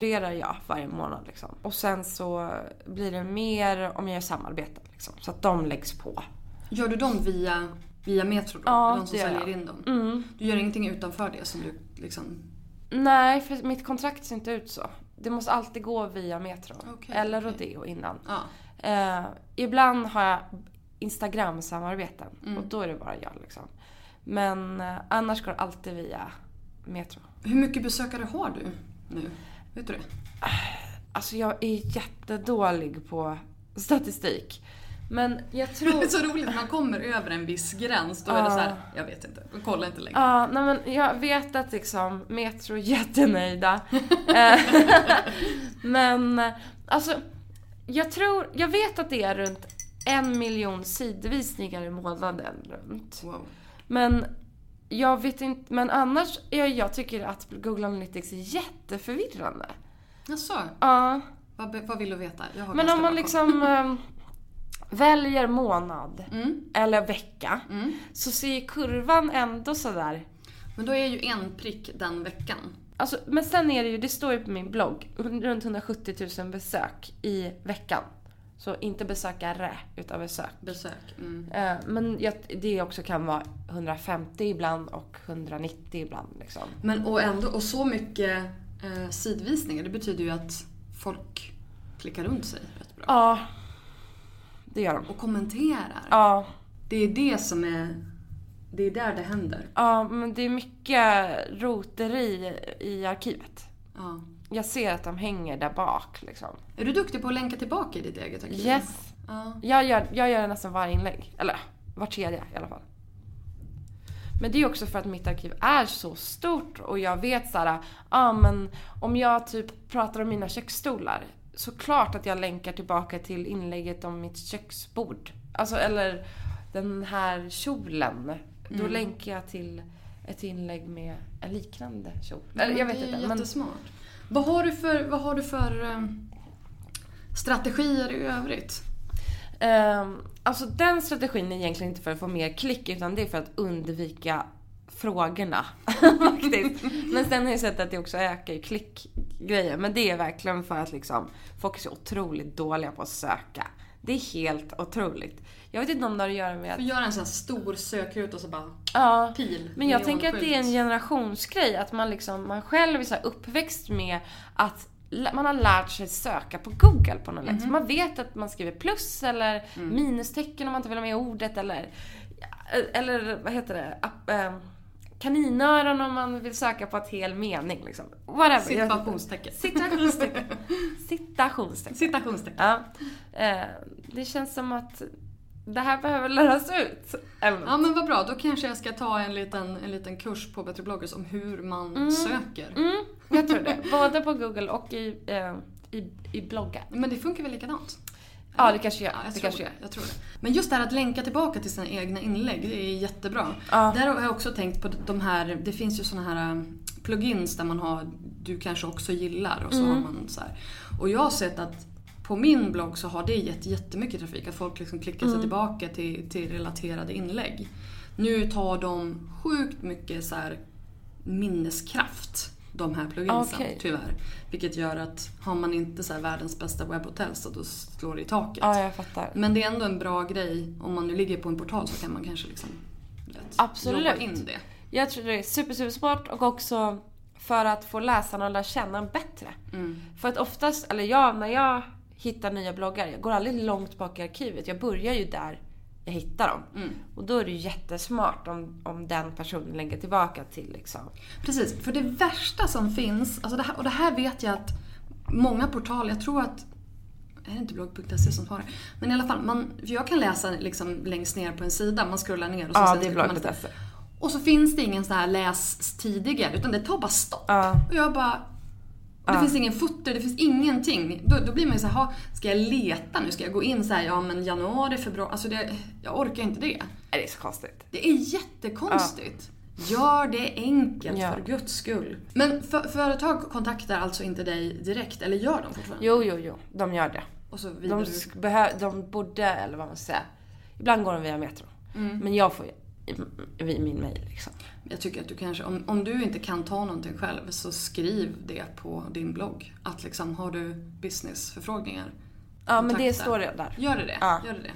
Fakturerar jag varje månad liksom. Och sen så blir det mer om jag gör samarbeten liksom. Så att de läggs på. Gör du dem via, via Metro då? Ja, de som det säljer jag. Mm. in dem? Du gör ingenting utanför det som du liksom... Nej, för mitt kontrakt ser inte ut så. Det måste alltid gå via Metro. Okej, eller. Rodeo innan. Ja. Eh, ibland har jag Instagram-samarbeten. Mm. Och då är det bara jag liksom. Men eh, annars går det alltid via Metro. Hur mycket besökare har du nu? Vet du det? Alltså jag är jättedålig på statistik. Men jag Det tror... är så roligt man kommer över en viss gräns. Då är det så här, jag vet inte, kolla inte längre. Ja, nej men jag vet att liksom Metro är jättenöjda. Men alltså, jag tror, jag vet att det är runt en miljon sidvisningar i månaden runt. Wow. Men jag vet inte, men annars, jag, jag tycker att Google Analytics är jätteförvirrande. Jaså? Ja, Vad, vad vill du veta? Jag har men om man liksom eh, väljer månad Mm. eller vecka så ser kurvan ändå sådär. Men då är ju en prick den veckan. Alltså, men sen är det ju, det står ju på min blogg, runt 170 000 besök i veckan. Så inte besökare, utan besök. Besök. Mm. Eh, men det också kan vara 150 ibland och 190 ibland liksom. Men och ändå, och så mycket eh, sidvisningar, det betyder ju att folk klickar runt sig rätt bra. Ja, det gör de. Och kommenterar. Ja, Det är det som är, det är där det händer. ja, men det är mycket roteri i arkivet. Ja. Jag ser att de hänger där bak liksom. Är du duktig på att länka tillbaka i ditt eget arkiv? Yes. Ja. Jag gör, jag gör nästan varje inlägg. Eller var tredje i alla fall. Men det är också för att mitt arkiv är så stort och jag vet såhär, ah, men om jag typ pratar om mina köksstolar så klart att jag länkar tillbaka till inlägget om mitt köksbord. Alltså eller den här kjolen. Då Mm. länkar jag till ett inlägg med en liknande kjol. Eller jag vet det är inte. ju Men, jättesmart. Vad har du för, vad har du för eh, strategier i övrigt? Ehm, alltså den strategin är egentligen inte för att få mer klick utan det är för att undvika frågorna. faktiskt. Men sen har jag sett att det också ökar ju klickgrejer. Men det är verkligen för att liksom folk är så otroligt dåliga på att söka. Det är helt otroligt. Jag vet inte om det har att göra med att... För göra en sån här stor sökruta och så bara Ja, pil. men jag tänker att det är en generationsgrej. Att man liksom, man själv är så uppväxt med att man har lärt sig söka på Google på något sätt. Så man vet att man skriver plus eller minustecken om man inte vill ha med ordet eller, eller vad heter det, App, eh, kaninöron om man vill söka på ett hel mening liksom. Whatever. Situationstecken. Citationstecken. Citationstecken. Citationstecken. Ja. Eh, det känns som att det här behöver läras ut. Eller Ja men vad bra, då kanske jag ska ta en liten, en liten kurs på Bättre bloggers om hur man söker. Mm, jag tror det. Både på Google och i, eh, i, i bloggar. Men det funkar väl likadant? Ja, det kanske gör. Ja, jag, det kanske gör. jag tror det. Men just det här att länka tillbaka till sina egna inlägg, det är jättebra. Ja. Där har jag också tänkt på de här, det finns ju såna här um, plugins där man har, du kanske också gillar och så Mm. har man så här. Och jag har sett att på min blogg så har det gett jättemycket trafik, att folk liksom klickar Mm. sig tillbaka till, till relaterade inlägg. Nu tar de sjukt mycket så här minneskraft, de här pluginsen, Okej. tyvärr. Vilket gör att har man inte så här världens bästa webbhotell så då slår det i taket. Ja, jag fattar. Men det är ändå en bra grej. Om man nu ligger på en portal så kan man kanske liksom Absolut. in det. Jag tror det är super, super smart och också för att få läsarna att lära känna en bättre. Mm. För att oftast, eller jag, när jag hittar nya bloggar, jag går aldrig långt bak i arkivet. Jag börjar ju där jag hittar dem. Mm. Och då är det ju jättesmart om, om den personen lägger tillbaka till liksom. Precis, för det värsta som finns, alltså det här, och det här vet jag att många portaler, jag tror att är det inte blogg.se som har det? Men i alla fall, man, för jag kan läsa liksom längst ner på en sida, man scrollar ner och så Ja, det är man- blogg.se. Och så finns det ingen sån här läs tidigare, utan det tar bara stopp. Ja. Och jag bara... Och det finns ingen footer, det finns ingenting. Då, då blir man ju såhär, "Ha, ska jag leta nu? Ska jag gå in så här, ja men januari, februari, alltså det, jag orkar inte det. Nej, Det är så konstigt. Det är jättekonstigt. Gör det enkelt Ja. för guds skull. Men för, företag kontaktar alltså inte dig direkt, eller gör de fortfarande? Jo, jo, jo. De gör det. Och så De, behö- de borde, eller vad man säga. Ibland går de via Metro. Mm. Men jag får ju min mail liksom. Jag tycker att du kanske, om, om du inte kan ta någonting själv så skriv det på din blogg. Att liksom, har du businessförfrågningar? Ja, men det står det där. Gör det det? Ja. Gör det det?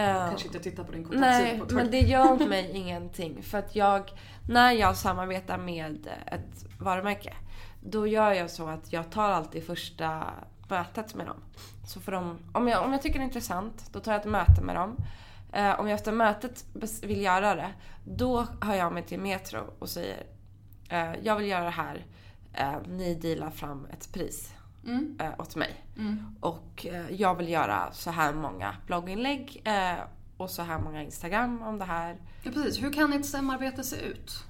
Eh, Kanske inte titta på din kontaktsida Nej, på men det gör mig ingenting. För att jag, när jag samarbetar med ett varumärke, då gör jag så att jag tar alltid första mötet med dem. Så får de, om, jag, om jag tycker det är intressant, då tar jag ett möte med dem. Eh, om jag efter mötet vill göra det, då hör jag mig till Metro och säger eh, jag vill göra det här. Eh, ni dealar fram ett pris Mm. eh, åt mig. Och eh, jag vill göra så här många blogginlägg eh, och så här många Instagram om det här. Ja, precis. Hur kan ett samarbete se ut?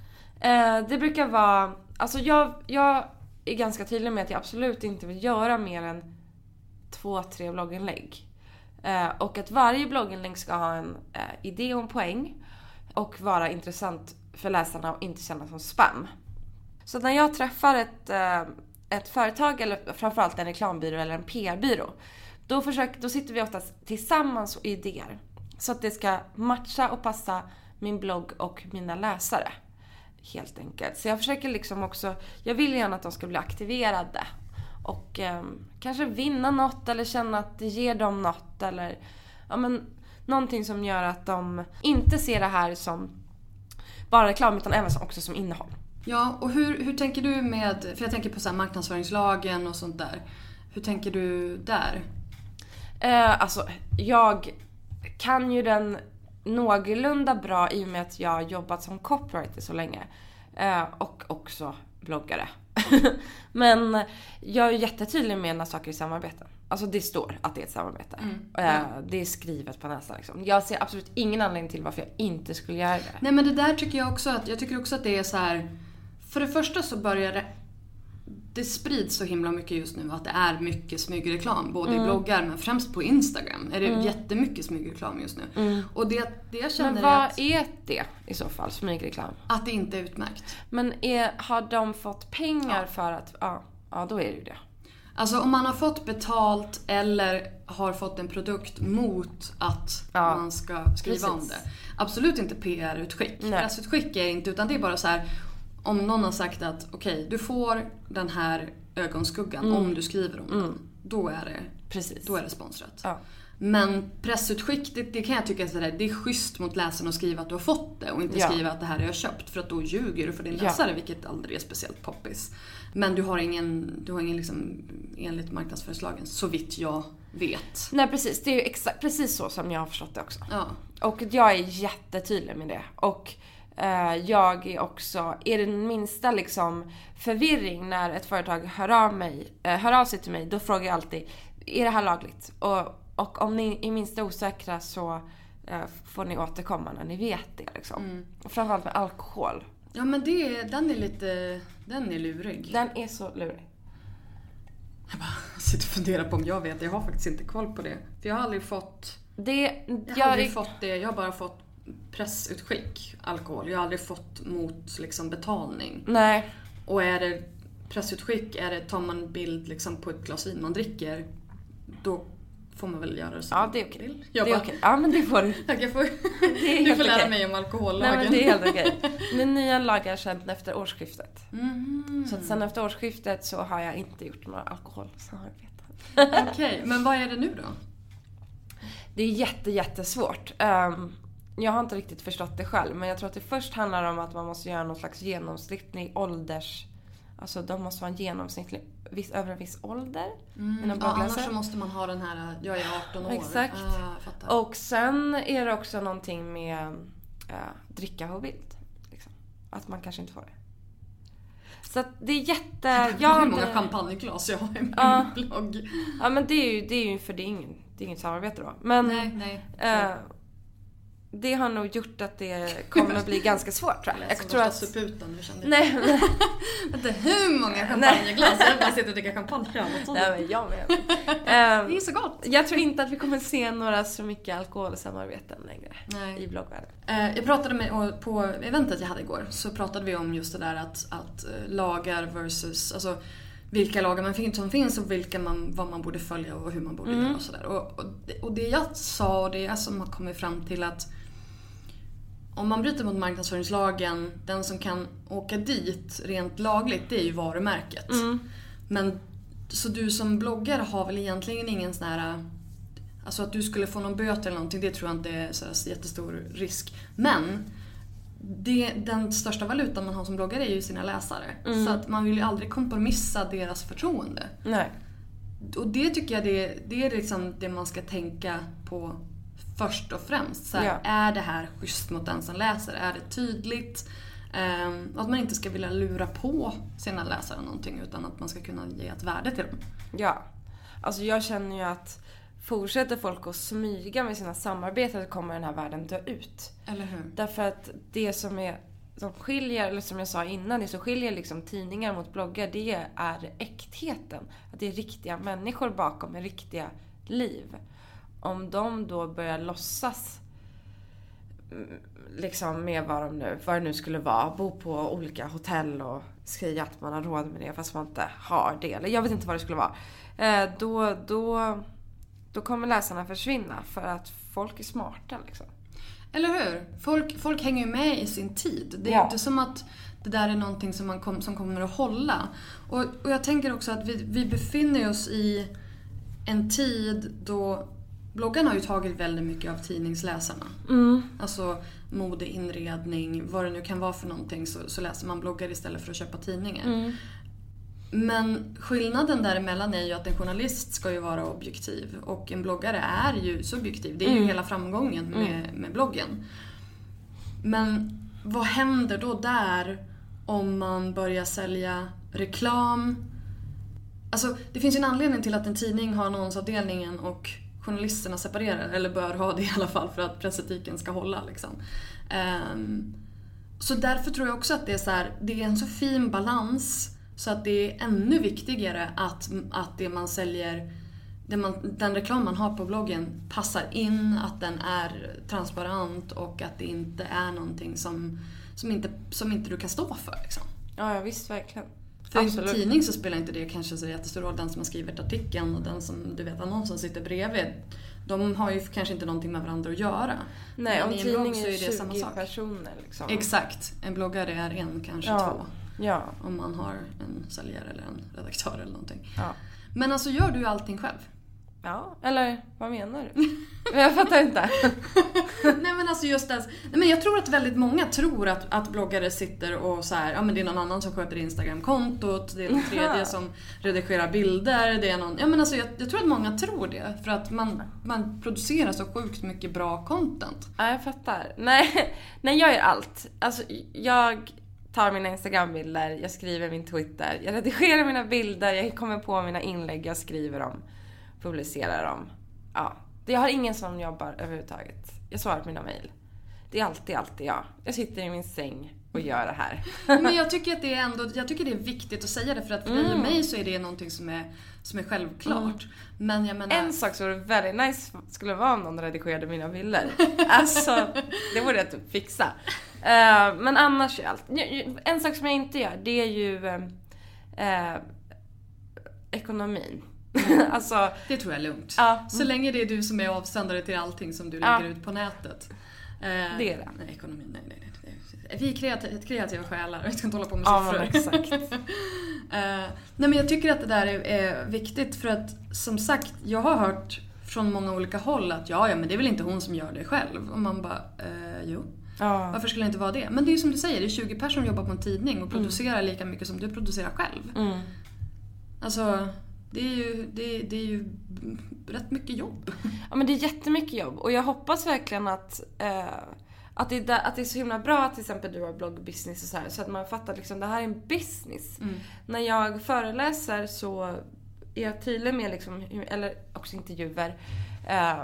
Det brukar vara, alltså jag, jag är ganska tydlig med att jag absolut inte vill göra mer än två, tre blogginlägg. Eh, och att varje blogginlägg ska ha en eh, idé och en poäng. Och vara intressant för läsarna och inte kännas som spam. Så när jag träffar ett, eh, ett företag eller framförallt en reklambyrå eller en PR-byrå. Då, försöker, då sitter vi oftast tillsammans och idéer. Så att det ska matcha och passa min blogg och mina läsare. Helt enkelt. Så jag försöker liksom också, jag vill gärna att de ska bli aktiverade. Och eh, kanske vinna något eller känna att det ger dem något eller ja men någonting som gör att de inte ser det här som bara reklam utan även också som innehåll. Ja, och hur, hur tänker du med, för jag tänker på så här marknadsföringslagen och sånt där. Hur tänker du där? Eh, alltså, jag kan ju den någorlunda bra i och med att jag har jobbat som copywriter så länge. Eh, och också bloggare. Men jag är jättetydlig med när saker är samarbeten. Alltså det står att det är ett samarbete. Eh, det är skrivet på näsan liksom. Jag ser absolut ingen anledning till varför jag inte skulle göra det. Nej men det där tycker jag också att, jag tycker också att det är så här. För det första så börjar det, det sprids så himla mycket just nu att det är mycket smygreklam. Både Mm. i bloggar men främst på Instagram är det jättemycket smygreklam just nu. Och det, det jag känner Mm. Men är vad att, är det i så fall? Smygreklam? att det inte är utmärkt. Men är, har de fått pengar för att... Ja. ja då är det ju det. Alltså om man har fått betalt eller har fått en produkt mot att Ja. man ska skriva om Precis. det. Absolut inte PR-utskick. Pressutskick är inte utan det är bara så här om någon har sagt att okej du får den här ögonskuggan om du skriver om den. Då är det, Precis. då är det sponsrat. Ja. Men pressutskick, det, det kan jag tycka är sådär, det är schysst mot läsaren att skriva att du har fått det och inte Ja. skriva att det här har jag köpt för att då ljuger du för din Ja. läsare vilket aldrig är speciellt poppis. Men du har ingen, du har ingen liksom, enligt marknadsföringslagen, så vitt jag vet. Nej precis, det är ju exakt, precis så som jag har förstått det också. Ja. Och jag är jättetydlig med det. Och jag är också, är det minsta liksom förvirring när ett företag hör av, mig, eh, hör av sig till mig, då frågar jag alltid, är det här lagligt? Och, och om ni är minsta osäkra så eh, får ni återkomma när ni vet det. Liksom. Och framförallt med alkohol. Ja men det, den är lite, den är lurig. Den är så lurig. Jag sitter och funderar på om jag vet, jag har faktiskt inte koll på det. För jag har aldrig fått, Det, jag har jag, aldrig är- fått det, jag har bara fått pressutskick, alkohol. Jag har aldrig fått mot liksom betalning. Nej, Och är det pressutskick, är det, tar man bild liksom på ett glas vin man dricker, då får man väl göra det som ja det är okej. Det Jag är bara, okej. Ja men det får du. jag får, är du får lära okej. mig om alkohollagen. Nej men det är helt okej. Men nya lagar sedan efter årsskiftet. Så att sen efter årsskiftet så har jag inte gjort några alkoholsamarbeten. Okej, men vad är det nu då? Det är jätte, jättesvårt. Ehm, jag har inte riktigt förstått det själv men jag tror att det först handlar om att man måste göra någon slags genomsnittlig ålders... Alltså de måste vara en genomsnittlig, viss, över en viss ålder. Mina Ja, annars så måste man ha den här, jag är 18 år. Exakt. Ah. Och sen är det också någonting med äh, dricka på bild. Liksom. Att man kanske inte får det. Så att det är jätte... Jag har Hur många champagneglas jag har i min Ja. blogg. Ja men det är ju, det är ju för det är, ingen, det är inget samarbete då. Men Nej, nej. eh, det har nog gjort att det kommer att bli ganska svårt tror jag. Jag tror att... Suputen, nu kände jag. Nej, men, hur många champagneglas? Jag bara sitter och dricker champagne nej men jag med. Det Eh, är så gott. jag tror inte att vi kommer se några så mycket alkoholsamarbeten längre Nej. i bloggvärlden. Eh, Jag pratade med, på eventet jag hade igår så pratade vi om just det där att, att eh, lagar versus, alltså vilka lagar man som finns och vilka man, vad man borde följa och hur man borde göra och sådär. Och, och, det- och det jag sa och det jag som har kommit fram till att om man bryter mot marknadsföringslagen, den som kan åka dit rent lagligt det är ju varumärket. Men så du som bloggare har väl egentligen ingen sån här Alltså att du skulle få någon böter eller någonting, det tror jag inte är så jättestor risk. Men det, den största valutan man har som bloggare är ju sina läsare. Så att man vill ju aldrig kompromissa deras förtroende. Nej. Och det tycker jag det, det är liksom det man ska tänka på först och främst. Så här, Ja. Är det här schysst mot den som läser? Är det tydligt? Och att man inte ska vilja lura på sina läsare någonting utan att man ska kunna ge ett värde till dem. Ja. Alltså jag känner ju att fortsätter folk att smyga med sina samarbeten så kommer den här världen dö ut. Eller hur? Därför att det som är som skiljer, eller som jag sa innan, det som skiljer liksom tidningar mot bloggar det är äktheten. Att det är riktiga människor bakom med riktiga liv. Om de då börjar låtsas mm, liksom med vad, de nu, vad det nu skulle vara, bo på olika hotell och säga att man har råd med det fast man inte har det. Eller jag vet inte vad det skulle vara. Eh, då, då, då kommer läsarna försvinna för att folk är smarta liksom. Eller hur? Folk, folk hänger ju med i sin tid. Det är Ja. inte som att det där är någonting som, man kom, som kommer att hålla. Och, och jag tänker också att vi, vi befinner oss i en tid då bloggarna har ju tagit väldigt mycket av tidningsläsarna. Alltså mode, inredning, vad det nu kan vara för någonting så, så läser man bloggar istället för att köpa tidningar. Men skillnaden däremellan är ju att en journalist ska ju vara objektiv och en bloggare är ju subjektiv. Det är ju hela framgången med, med bloggen. Men vad händer då där om man börjar sälja reklam? Alltså det finns ju en anledning till att en tidning har annonsavdelningen och journalisterna separerar, eller bör ha det i alla fall för att pressetiken ska hålla. Liksom. Ehm, så därför tror jag också att det är, så här, det är en så fin balans så att det är ännu viktigare att, att det man säljer, det man, den reklam man har på bloggen passar in, att den är transparent och att det inte är någonting som, som, inte, som inte du kan stå för. Liksom. Ja, ja visst verkligen. För i en Absolut. tidning så spelar inte det kanske så jättestor roll, den som har skrivit artikeln och den som, du vet, annonsen sitter bredvid. De har ju kanske inte någonting med varandra att göra. Nej, Men om tidningen är är det 20 samma sak. personer liksom. Exakt. En bloggare är en, kanske Ja. två. Ja. Om man har en säljare eller en redaktör eller någonting. Ja. Men alltså gör du allting själv? Ja, eller vad menar du? jag fattar inte. Nej men alltså just. Nej, men jag tror att väldigt många tror att, att bloggare sitter och så här, ja men det är någon annan som sköter Instagramkontot, det är en tredje som redigerar bilder, det är någon, ja men alltså jag, jag tror att många tror det. För att man, man producerar så sjukt mycket bra content. Ja, jag fattar. Nej, nej, jag gör allt. Alltså, jag tar mina Instagram-bilder, jag skriver min Twitter, jag redigerar mina bilder, jag kommer på mina inlägg, jag skriver dem, publicerar dem. Ja. Jag har ingen som jobbar överhuvudtaget. Jag svarar på mina mejl. Det är alltid, alltid jag. Jag sitter i min säng och gör det här. Men jag tycker att det är ändå, jag tycker det är viktigt att säga det för att för dig och mig så är det någonting som är, som är självklart. Men jag menar... En sak som vore väldigt nice skulle vara om någon redigerade mina bilder. Alltså, det borde jag typ fixa. Eh, men annars allt. En sak som jag inte gör, det är ju eh, ekonomin. alltså, Det tror jag är lugnt. Ja. Så länge det är du som är avsändare till allting som du Ja. lägger ut på nätet. Eh, Det är det. Nej, ekonomi, nej, nej, nej. Vi är kreativa, kreativa själar, vi ska inte hålla på med ja siffror. men exakt. Eh, nej men jag tycker att det där är, är viktigt för att som sagt, jag har hört från många olika håll att ja, ja men det är väl inte hon som gör det själv. Och man bara, eh, jo. Ja. Varför skulle det inte vara det? Men det är ju som du säger, det är 20 personer som jobbar på en tidning och producerar lika mycket som du producerar själv. Mm. Alltså, det är ju, det, det är ju rätt mycket jobb. Ja men det är jättemycket jobb och jag hoppas verkligen att, eh, att, det är att det är så himla bra att till exempel du har bloggbusiness och så här så att man fattar liksom det här är en business. När jag föreläser så är jag tydlig med liksom, eller också intervjuer, eh,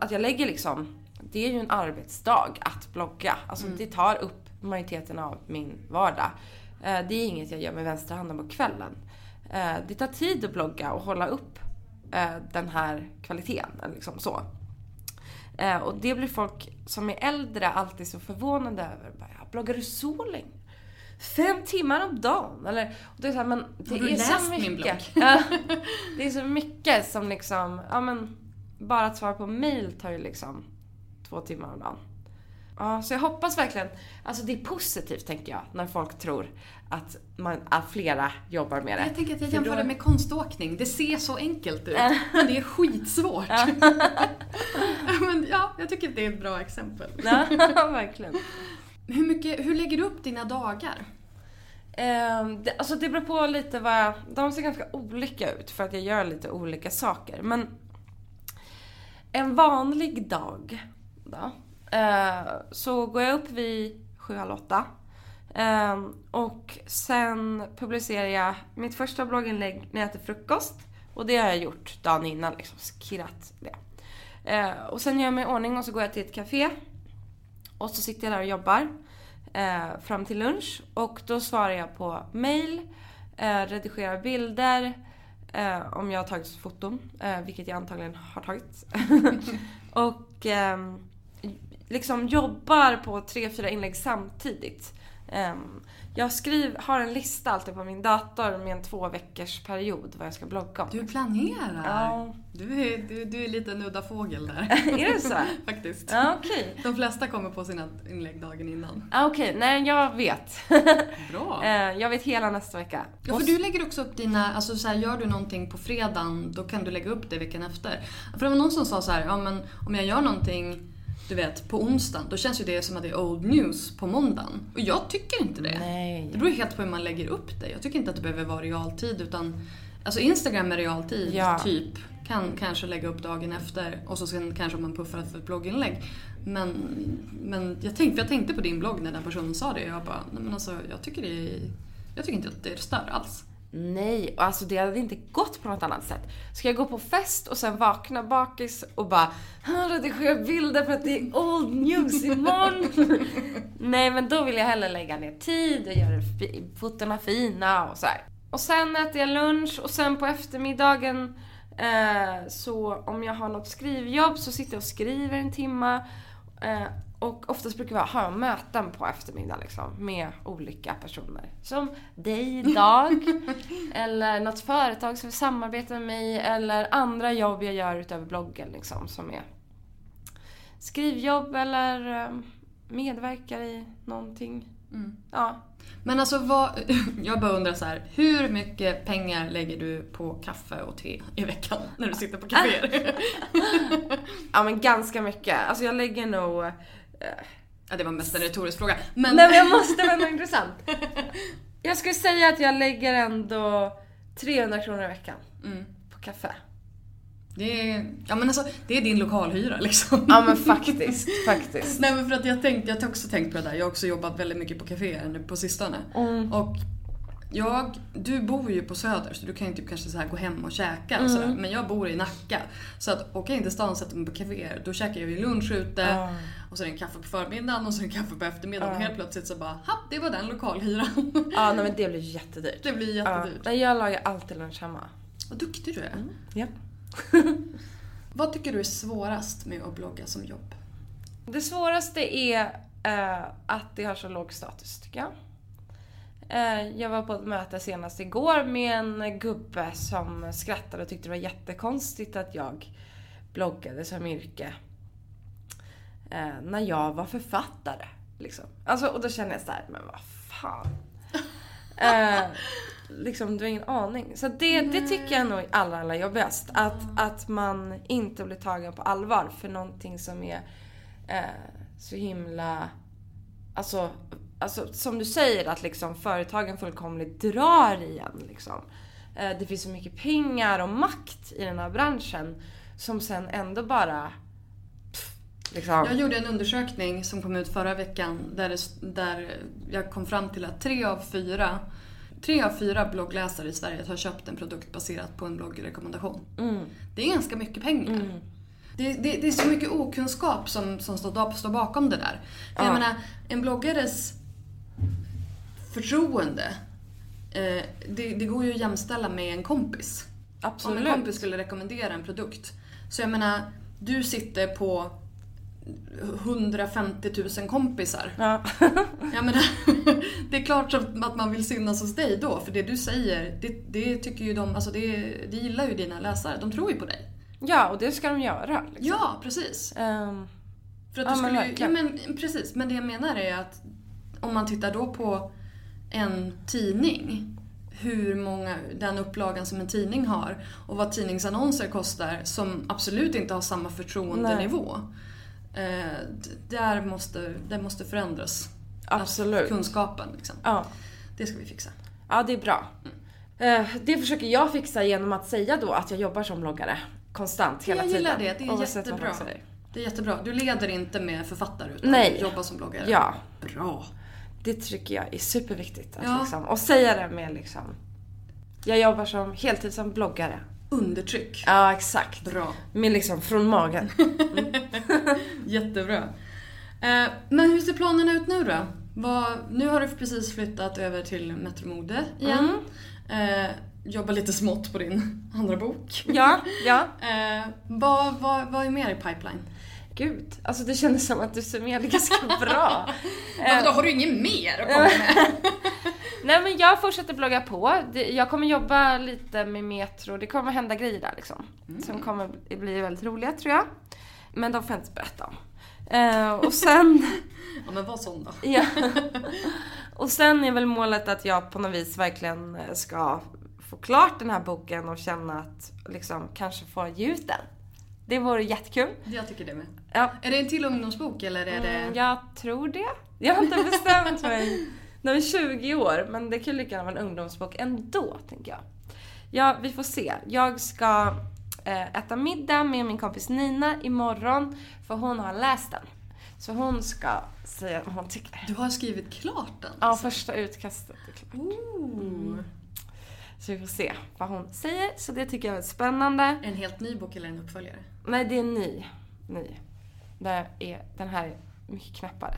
att jag lägger liksom, det är ju en arbetsdag att blogga. Alltså det tar upp majoriteten av min vardag. Eh, det är inget jag gör med vänstra handen på kvällen. Eh, det tar tid att blogga och hålla upp eh, den här kvaliteten. Liksom så. Eh, och det blir folk som är äldre alltid så förvånade över. Bara, "Ja, Bloggar du så länge? Fem timmar om dagen? Eller, och det är så här, men det Har du är läst så min mycket. blogg? Ja, det är så mycket som liksom, ja men bara att svara på mail tar ju liksom två timmar om dagen. Ja, så jag hoppas verkligen, alltså det är positivt tänker jag, när folk tror att, man, att flera jobbar med det. Jag tänker att jag För jämför det med konståkning. Det ser så enkelt ut, men det är skitsvårt. men ja, jag tycker att det är ett bra exempel. Ja, verkligen. Hur, mycket, hur lägger du upp dina dagar? Ehm, det, alltså det beror på lite vad jag, De ser ganska olika ut för att jag gör lite olika saker. Men en vanlig dag då, eh, så går jag upp vid sju, halv åtta. Ehm, och sen publicerar jag mitt första blogginlägg när jag äter frukost. Och det har jag gjort dagen innan, liksom skirrat det. Ehm, och sen gör jag mig i ordning och så går jag till ett café. Och så sitter jag där och jobbar eh, fram till lunch. Och då svarar jag på mail, eh, redigerar bilder, eh, om jag har tagit foton, vilket jag antagligen har tagit. och ehm, liksom jobbar på tre, fyra inlägg samtidigt. Ehm, jag skriv, har en lista alltid på min dator med en två veckors period vad jag ska blogga om. Du planerar. Ja. Du, är, du, du är lite en udda fågel där. Är det så? Faktiskt. Ja, okej. De flesta kommer på sina inlägg dagen innan. Ja, okej. Nej, jag vet. Bra. Eh, jag vet hela nästa vecka. Ja, för du lägger också upp dina, alltså så här, gör du någonting på fredagen då kan du lägga upp det veckan efter. För det var någon som sa så här, ja men om jag gör någonting du vet, på onsdagen, då känns ju det som att det är old news på måndagen. Och jag tycker inte det. Nej. Det beror helt på hur man lägger upp det. Jag tycker inte att det behöver vara realtid utan Alltså Instagram är realtid, Ja. typ. Kan kanske lägga upp dagen efter och så sen kanske man puffar för ett blogginlägg. Men, men jag, tänkte, jag tänkte på din blogg när den personen sa det. Jag bara, nej men alltså jag tycker det Jag tycker inte att det stör alls. Nej, och alltså det hade inte gått på något annat sätt. Ska jag gå på fest och sen vakna bakis och bara "Ah, redigera bilder för att det är old news imorgon. Nej, men då vill jag hellre lägga ner tid och göra fotona fina och så här. Och sen äter jag lunch och sen på eftermiddagen eh, så om jag har något skrivjobb så sitter jag och skriver en timma. Eh, och oftast brukar vi ha möten på eftermiddagen liksom, med olika personer. Som dig idag, eller något företag som vill samarbeta med mig, eller andra jobb jag gör utöver bloggen liksom, som är skrivjobb eller eh, medverkar i någonting. Ja. Men alltså vad, jag bara undrar så här, hur mycket pengar lägger du på kaffe och te i veckan när du sitter på kaféer? ja men ganska mycket. Alltså jag lägger nog... ja, det var mest en retorisk fråga. Men, Nej men jag måste vara intressant. Jag skulle säga att jag lägger ändå 300 kronor i veckan Mm. på kaffe. det, är, ja, men alltså, det är din lokalhyra liksom. Ja men faktiskt, faktiskt. Nej men för att jag tänkte, jag har också tänkt på det där. Jag har också jobbat väldigt mycket på kaféer nu på sistone. Mm. Och jag, du bor ju på Söder så du kan ju typ kanske så här gå hem och käka Mm. och sådär. Men jag bor i Nacka. Så att åka in till stan och sätta mig på kaféer, då käkar jag ju lunch ute. Och så är det en kaffe på förmiddagen och så en kaffe på eftermiddagen. Och helt plötsligt så bara, ha, det var den lokalhyran. Ja nej, men det blir jättedyrt. det blir jättedyrt. Nej, jag lagar alltid lunch hemma. Vad duktig du är. Ja. Vad tycker du är svårast med att blogga som jobb? Det svåraste är eh, att det har så låg status tycker jag. Eh, jag var på ett möte senast igår med en gubbe som skrattade och tyckte det var jättekonstigt att jag bloggade som yrke. Eh, när jag var författare. Liksom. Alltså, och då kände jag så här, men vad fan. Eh, liksom, du har ingen aning. Så det, det tycker jag nog är allra, allra jobbigast. Att, att man inte blir tagen på allvar för någonting som är eh, så himla... Alltså, alltså som du säger att liksom företagen fullkomligt drar i en. Liksom. Eh, det finns så mycket pengar och makt i den här branschen som sen ändå bara... Pff, liksom. Jag gjorde en undersökning som kom ut förra veckan där, det, där jag kom fram till att tre av fyra Tre av fyra bloggläsare i Sverige har köpt en produkt baserat på en bloggrekommendation. Det är ganska mycket pengar. Det, det, det är så mycket okunskap som, som står, står bakom det där. För Jag menar, en bloggares förtroende, eh, det, det går ju att jämställa med en kompis. Om Absolut. en kompis skulle rekommendera en produkt. Så jag menar, du sitter på 150 000 kompisar. Ja. Jag menar, det är klart att man vill synas hos dig då, för det du säger, det, det tycker ju de, alltså det, det gillar ju dina läsare. De tror ju på dig. ja, och det ska de göra. Liksom. Ja, precis. Ehm, För att Ja, du men skulle ju, ja men precis, men det jag menar är att om man tittar då på en tidning, hur många, den upplagan som en tidning har och vad tidningsannonser kostar som absolut inte har samma förtroendenivå. Eh, d- där måste, det måste förändras. Absolut. Att kunskapen liksom. ja. Det ska vi fixa. ja, det är bra. Eh, det försöker jag fixa genom att säga då att jag jobbar som bloggare konstant hela jag tiden. gillar det, det är oavsett jättebra. Det är jättebra. Du leder inte med författare utan Nej. jobbar som bloggare. Ja. Bra. Det tycker jag är superviktigt. Att Ja. liksom, och säga det med liksom... Jag jobbar som heltid som bloggare. Undertryck. Ja, exakt. Bra. Med liksom från magen. Jättebra. Eh, men hur ser planerna ut nu då? Vad, nu har du precis flyttat över till Metromode igen. Eh, jobbar lite smått på din andra bok. ja, ja. Eh, vad, vad, vad är mer i pipeline? Gud, alltså det kändes som att du summerade ganska bra. Ja, då har du inget mer att komma med? Nej men jag fortsätter blogga på. Jag kommer jobba lite med Metro. Det kommer hända grejer där liksom. Som kommer bli väldigt roliga tror jag. Men de får jag inte berätta om. Eh, och sen... ja, men var sån då. ja. Och sen är väl målet att jag på något vis verkligen ska få klart den här boken och känna att liksom kanske få ge ut den. Det vore jättekul. Jag tycker det med. Ja, Är det en till ungdomsbok eller är det... Mm, jag tror det. Jag har inte bestämt mig. Den är 20 år, men det kan lika gärna vara en ungdomsbok ändå, tänker jag. Ja, vi får se. Jag ska eh, äta middag med min kompis Nina imorgon, för hon har läst den. Så hon ska säga vad hon tycker. Du har skrivit klart den? Ja, första utkastet är klart. Ooh. Så vi får se vad hon säger. Så det tycker jag är spännande. En helt ny bok eller en uppföljare? Nej, det är ny. ny. Det är, den här är mycket knappare.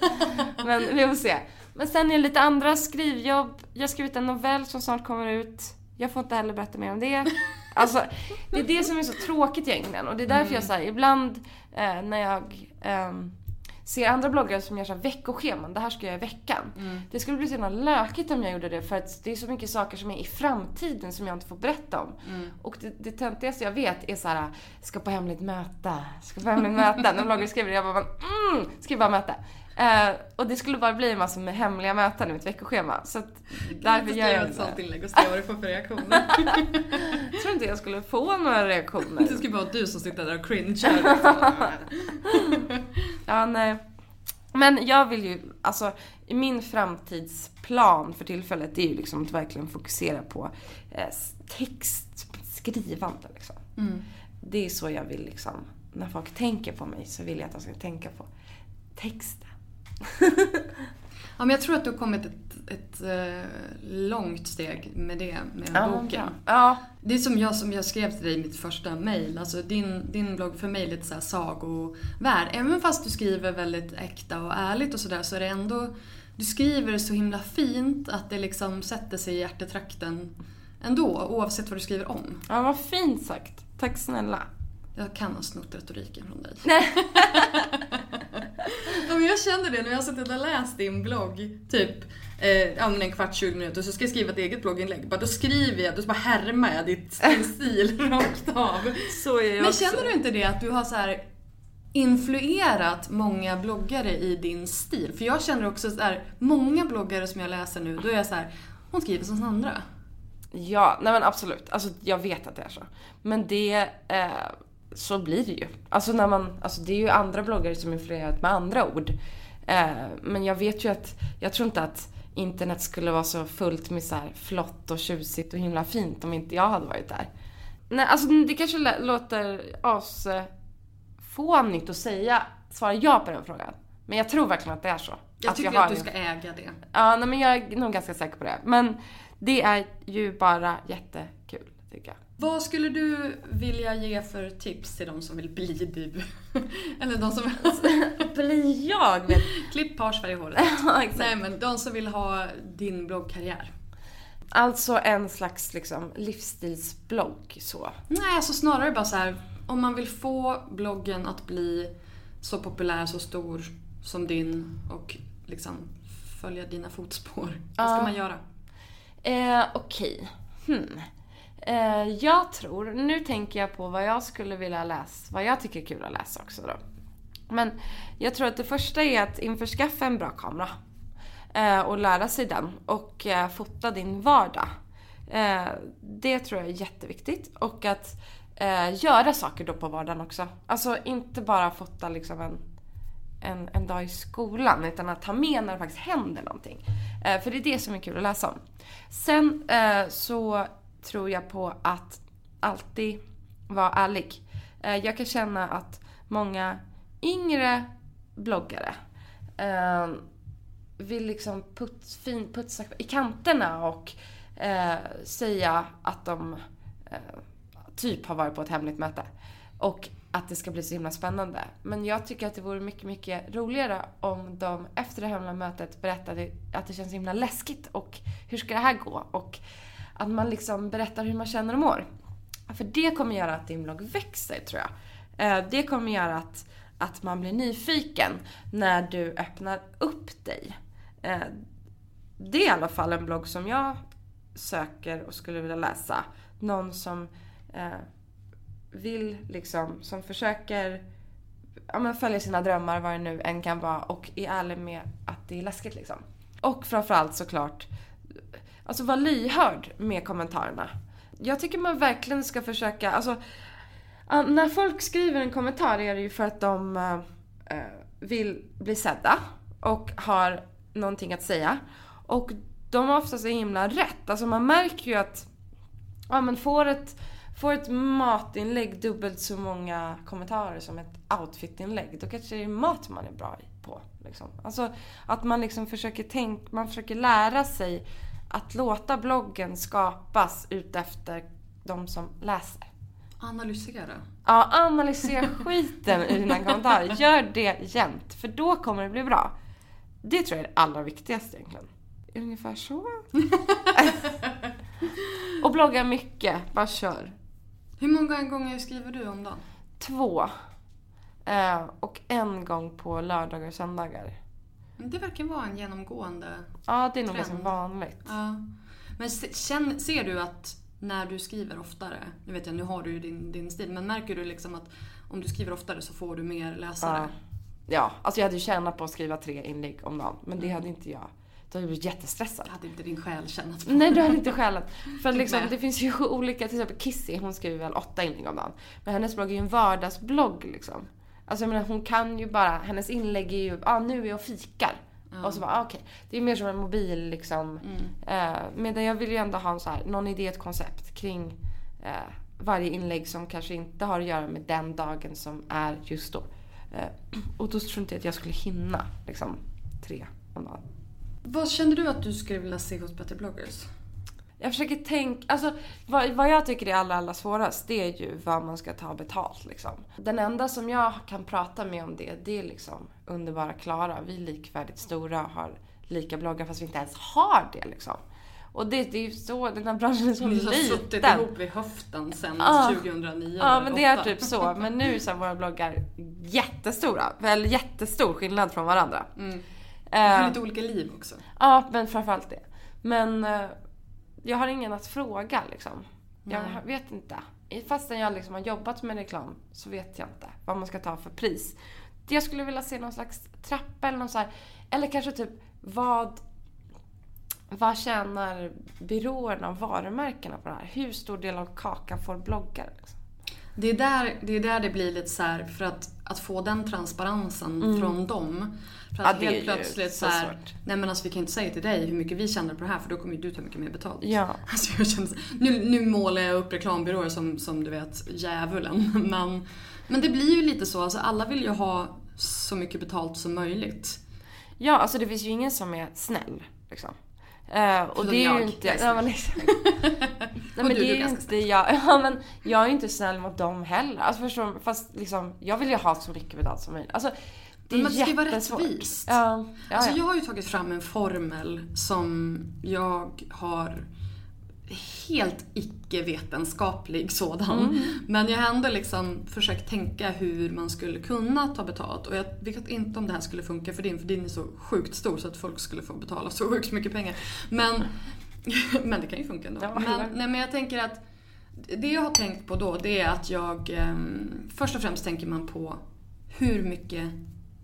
Men vi får se. Men sen är det lite andra skrivjobb. Jag har skrivit en novell som snart kommer ut. Jag får inte heller berätta mer om det. Alltså, det är det som är så tråkigt egentligen. Och det är därför jag säger ibland eh, när jag ehm, ser andra bloggare som gör så veckoscheman, det här ska jag göra i veckan. Det skulle bli så himla lökigt om jag gjorde det för att det är så mycket saker som är i framtiden som jag inte får berätta om. Och det, det töntigaste jag vet är så här, ska på hemligt möte, ska på hemligt möte. När bloggare skriver det, jag bara, mm, ska bara möte. Eh, och det skulle bara bli en massa med hemliga möten i mitt veckoschema. Så att därför gör jag ett inte sånt inlägg och se vad du får för reaktioner. Jag tror inte jag skulle få några reaktioner. Det skulle vara du som sitter där och cringear. Ja, nej. Men jag vill ju, alltså min framtidsplan för tillfället är ju liksom att verkligen fokusera på eh, textskrivande liksom. Det är så jag vill liksom, när folk tänker på mig så vill jag att de ska tänka på texten. Ja, men jag tror att du har kommit ett, ett eh, långt steg med det, med Ja, boken. Ja, Det är som jag, som jag skrev till dig i mitt första mail. Alltså din, din blogg för mig är lite så här sagovärld. Även fast du skriver väldigt äkta och ärligt och sådär så är det ändå... Du skriver så himla fint att det liksom sätter sig i hjärtetrakten ändå, oavsett vad du skriver om. ja vad fint sagt. Tack snälla. Jag kan ha snott retoriken från dig. ja, men jag känner det när jag har suttit och läst din blogg, typ eh, en kvart, 20 minuter, så ska jag skriva ett eget blogginlägg. Bara, då skriver jag, då bara härmar jag ditt, stil rakt av. Så är jag Men också. känner du inte det att du har så här influerat många bloggare i din stil? För jag känner också så här, många bloggare som jag läser nu, då är jag så här, hon skriver som Sandra. Ja, nej men absolut. Alltså jag vet att det är så. Men det, eh, så blir det ju. Alltså när man, alltså det är ju andra bloggare som influerat med andra ord. Eh, men jag vet ju att, jag tror inte att internet skulle vara så fullt med så här flott och tjusigt och himla fint om inte jag hade varit där. Nej, alltså det kanske låter as fånigt att säga, svara ja på den frågan. Men jag tror verkligen att det är så. Jag tycker har att du en- ska äga det. Ja, nej, men jag är nog ganska säker på det. Men det är ju bara jättekul, tycker jag. Vad skulle du vilja ge för tips till de som vill bli du? Eller de som... Blir jag? Vet. Klipp färg i håret. ja, exakt. Nej men de som vill ha din bloggkarriär. Alltså en slags liksom livsstilsblogg så. Nej, alltså snarare bara så här. Om man vill få bloggen att bli så populär, så stor som din och liksom följa dina fotspår. Vad ska Ja. man göra? Eh, Okej. Hmm. Eh, jag tror, nu tänker jag på vad jag skulle vilja läsa, vad jag tycker är kul att läsa också då. Men jag tror att det första är att införskaffa en bra kamera. Eh, och lära sig den och eh, fota din vardag. Eh, det tror jag är jätteviktigt. Och att eh, göra saker då på vardagen också. Alltså inte bara fota liksom en, en, en dag i skolan utan att ta med när det faktiskt händer någonting. Eh, för det är det som är kul att läsa om. Sen eh, så tror jag på att alltid vara ärlig. Eh, jag kan känna att många yngre bloggare eh, vill liksom put, fin, putsa i kanterna och eh, säga att de eh, typ har varit på ett hemligt möte. Och att det ska bli så himla spännande. Men jag tycker att det vore mycket, mycket roligare om de efter det hemliga mötet berättade att det känns så himla läskigt och hur ska det här gå? Och att man liksom berättar hur man känner och mår. För det kommer göra att din blogg växer tror jag. Eh, det kommer göra att, att man blir nyfiken när du öppnar upp dig. Eh, det är i alla fall en blogg som jag söker och skulle vilja läsa. Någon som eh, vill liksom, som försöker ja, men följa sina drömmar, vad det nu än kan vara, och är ärlig med att det är läskigt liksom. Och framförallt såklart, alltså vara lyhörd med kommentarerna. Jag tycker man verkligen ska försöka, alltså när folk skriver en kommentar är det ju för att de eh, eh, vill bli sedda och har någonting att säga. Och de har oftast så himla rätt. Alltså man märker ju att ja, men får, ett, får ett matinlägg dubbelt så många kommentarer som ett outfitinlägg, då kanske det är mat man är bra på. Liksom. Alltså att man liksom försöker tänka, man försöker lära sig att låta bloggen skapas utefter de som läser. Analysera. Ja, analysera skiten i dina kommentarer. Gör det jämt, för då kommer det bli bra. Det tror jag är det allra viktigaste egentligen. Ungefär så. Och blogga mycket, bara kör. Hur många gånger skriver du om dagen? Två. Eh, och en gång på lördagar och söndagar. Det verkar vara en genomgående... Ja, det är nog ganska vanligt. Ja. Men känn, ser du att när du skriver oftare, nu vet jag nu har du ju din, din stil, men märker du liksom att om du skriver oftare så får du mer läsare? Ja. ja, alltså jag hade ju tjänat på att skriva tre inlägg om dagen. Men det hade inte jag. Då hade jag blivit jättestressad. Hade inte din själ känt på Nej, du hade inte skälet. För Typ liksom, det finns ju olika, till exempel Kissy, hon skriver väl åtta inlägg om dagen. Men hennes blogg är ju en vardagsblogg liksom. Alltså jag menar, hon kan ju bara, hennes inlägg är ju, ah nu är jag och fikar. Och så bara, ah, okej. Det är mer som en mobil liksom. Eh, medan jag vill ju ändå ha en så här, någon idé, ett koncept kring eh, varje inlägg som kanske inte har att göra med den dagen som är just då. Eh, och då tror inte jag att jag skulle hinna liksom tre om dagen. Vad kände du att du skulle vilja se hos Better bloggers? Jag försöker tänka, alltså vad, vad jag tycker är allra, allra svårast det är ju vad man ska ta betalt liksom. Den enda som jag kan prata med om det, det är liksom underbara Klara. Vi är likvärdigt stora och har lika bloggar fast vi inte ens har det liksom. Och det, det är ju så, den här branschen är så Ni har suttit liten. ihop vid höften sedan Ja. 2009 Ja eller men det är typ så. Men nu så är våra bloggar jättestora. Väl jättestor skillnad från varandra. Mm. Eh, Har lite olika liv också. Ja, men framförallt det. Men eh, jag har ingen att fråga liksom. Jag Nej. vet inte. Fastän jag liksom har jobbat med reklam så vet jag inte vad man ska ta för pris. Jag skulle vilja se någon slags trappa eller någon så här, Eller kanske typ vad... Vad tjänar byråerna och varumärkena på det här? Hur stor del av kakan får bloggare? Liksom? Det är där det, är där det blir lite så här för att, att få den transparensen från dem. För att Mm. Ja, det är helt plötsligt så så här, nej men alltså vi kan inte säga till dig hur mycket vi tjänar på det här för då kommer ju du ta mycket mer betalt. Ja. Alltså jag känner, nu, nu målar jag upp reklambyråer som, som du vet djävulen. Men, men det blir ju lite så, alltså alla vill ju ha så mycket betalt som möjligt. Ja, alltså det finns ju ingen som är snäll. Liksom. Eh, och det är ju inte... Ja, men exakt. Nej, men det är ju inte jag. Ja, men jag är ju inte snäll mot dem heller. Alltså förstår? Fast liksom, jag vill ju ha så mycket betalt som möjligt. Alltså, det är Men det ska ju vara rättvist. Ja, ja, Alltså ja. jag har ju tagit fram en formel som jag har helt icke-vetenskaplig sådan. Mm. Men jag har ändå liksom försökt tänka hur man skulle kunna ta betalt. Och jag vet inte om det här skulle funka för din, för din är så sjukt stor så att folk skulle få betala så sjukt mycket pengar. Men, men det kan ju funka ändå. Ja, men, ja. nej, men jag tänker att det jag har tänkt på då det är att jag ehm, först och främst tänker man på hur mycket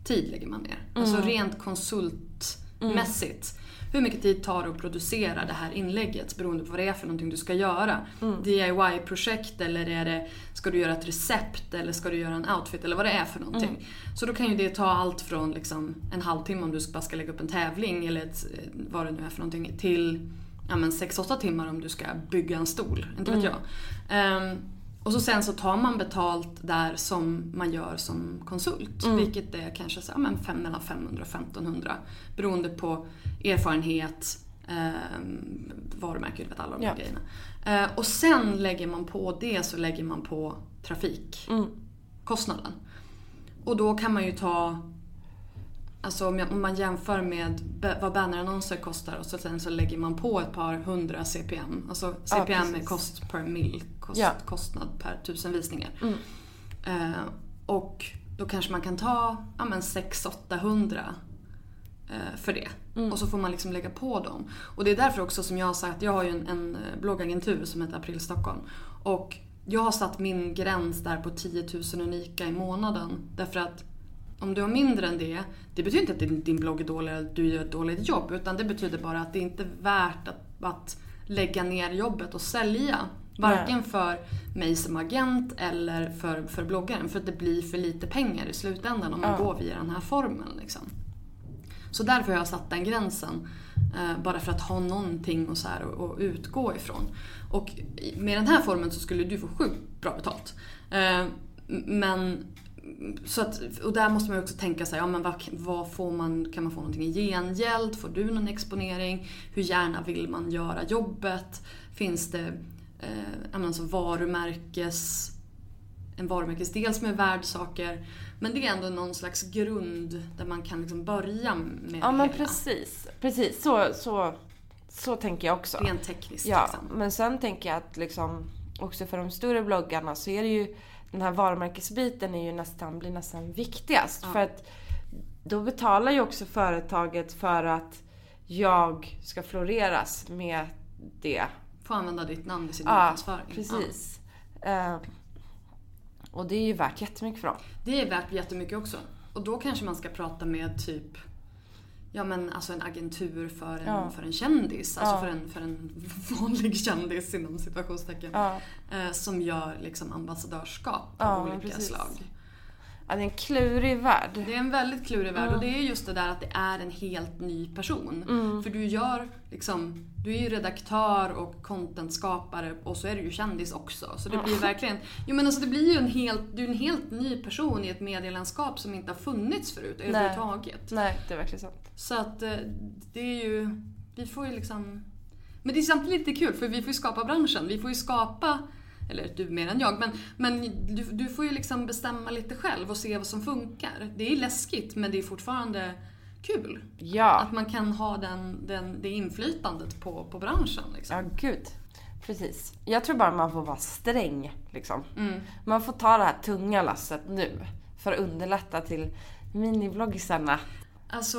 tid lägger man ner? Alltså Mm. rent konsultmässigt. Hur mycket tid tar det att producera det här inlägget beroende på vad det är för någonting du ska göra? Mm. DIY-projekt eller är det, ska du göra ett recept eller ska du göra en outfit eller vad det är för någonting. Mm. Så då kan ju det ta allt från liksom en halvtimme om du bara ska lägga upp en tävling eller ett, vad det nu är för någonting till ja, men 6-8 timmar om du ska bygga en stol. Inte vet Mm. jag. Ehm, och så sen så tar man betalt där som man gör som konsult. Mm. Vilket är kanske så, men fem, mellan 500 och 1500. Beroende på erfarenhet, um, varumärke, vet alla de Ja. grejerna. Eh, och sen lägger man på det så lägger man på trafikkostnaden. Och då kan man ju ta Alltså om jag- om man jämför med vad bannerannonser kostar och så sen så lägger man på ett par hundra CPM. Alltså CPM är precis. kost per mil, kost, Ja. kostnad per tusen visningar. Eh, och då kanske man kan ta ja, men 600-800 eh, för det. Och så får man liksom lägga på dem. Och det är därför också som jag har sagt, jag har ju en, en eh, bloggagentur som heter April Stockholm. Och jag har satt min gräns där på 10 000 unika i månaden. Därför att om du har mindre än det, det betyder inte att din, din blogg är dålig eller att du gör ett dåligt jobb. Utan det betyder bara att det inte är värt att, att lägga ner jobbet och sälja. Varken för mig som agent eller för, för bloggaren. För att det blir för lite pengar i slutändan om man Ja. går via den här formeln. Liksom. Så därför har jag satt den gränsen. Eh, bara för att ha någonting och så här att, att utgå ifrån. Och med den här formen så skulle du få sjukt bra betalt. Eh, men så att, och där måste man ju också tänka sig, ja, men vad, vad får man, kan man få någonting i gengäld? Får du någon exponering? Hur gärna vill man göra jobbet? Finns det eh, alltså varumärkes en varumärkesdel som är värd saker. Men det är ändå någon slags grund där man kan liksom börja med Ja men hela. precis. Precis, så, så, så tänker jag också. Rent tekniskt Ja, liksom. men sen tänker jag att liksom också för de större bloggarna så är det ju den här varumärkesbiten är ju nästan, blir nästan viktigast. För att då betalar ju också företaget för att jag ska floreras med det. Få använda ditt namn i sin Ja, marknadsföring. precis. Eh, och det är ju värt jättemycket för dem. Det är värt jättemycket också. Och då kanske man ska prata med typ Ja men alltså en agentur för en, Ja. för en kändis. Alltså Ja. för, en, för en vanlig kändis inom situationstecken. Ja. Eh, som gör liksom ambassadörskap av olika slag. Ja, det är en klurig värld. Det är en väldigt klurig värld och det är just det där att det är en helt ny person. Mm. För du gör liksom, du är ju redaktör och contentskapare och så är du ju kändis också. Så det blir verkligen, jo men alltså det blir ju en helt, du är en helt ny person i ett medielandskap som inte har funnits förut överhuvudtaget. Nej, det är verkligen sant. Så att eh, det är ju, vi får ju liksom men det är samtidigt lite kul för vi får ju skapa branschen. Vi får ju skapa, eller du mer än jag, men, men du, du får ju liksom bestämma lite själv och se vad som funkar. Det är läskigt men det är fortfarande kul. Ja. Att man kan ha den, den, det inflytandet på, på branschen. Liksom. Ja, gud. Precis. Jag tror bara man får vara sträng liksom. Mm. Man får ta det här tunga lasset nu. För att underlätta till minibloggisarna. Alltså,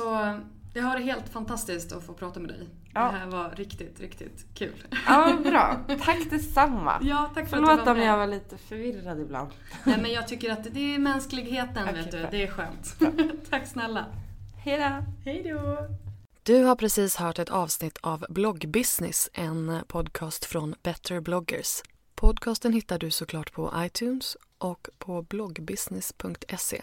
det har varit helt fantastiskt att få prata med dig. Ja. Det här var riktigt, riktigt kul. Ja, bra. Tack detsamma. Ja, tack för att du Förlåt var om med. jag var lite förvirrad ibland. Nej men jag tycker att det är mänskligheten Okej, vet du. Det är skönt. tack snälla. Hej då. Hej då. Du har precis hört ett avsnitt av Bloggbusiness, en podcast från Better bloggers. Podcasten hittar du såklart på iTunes och på bloggbusiness.se.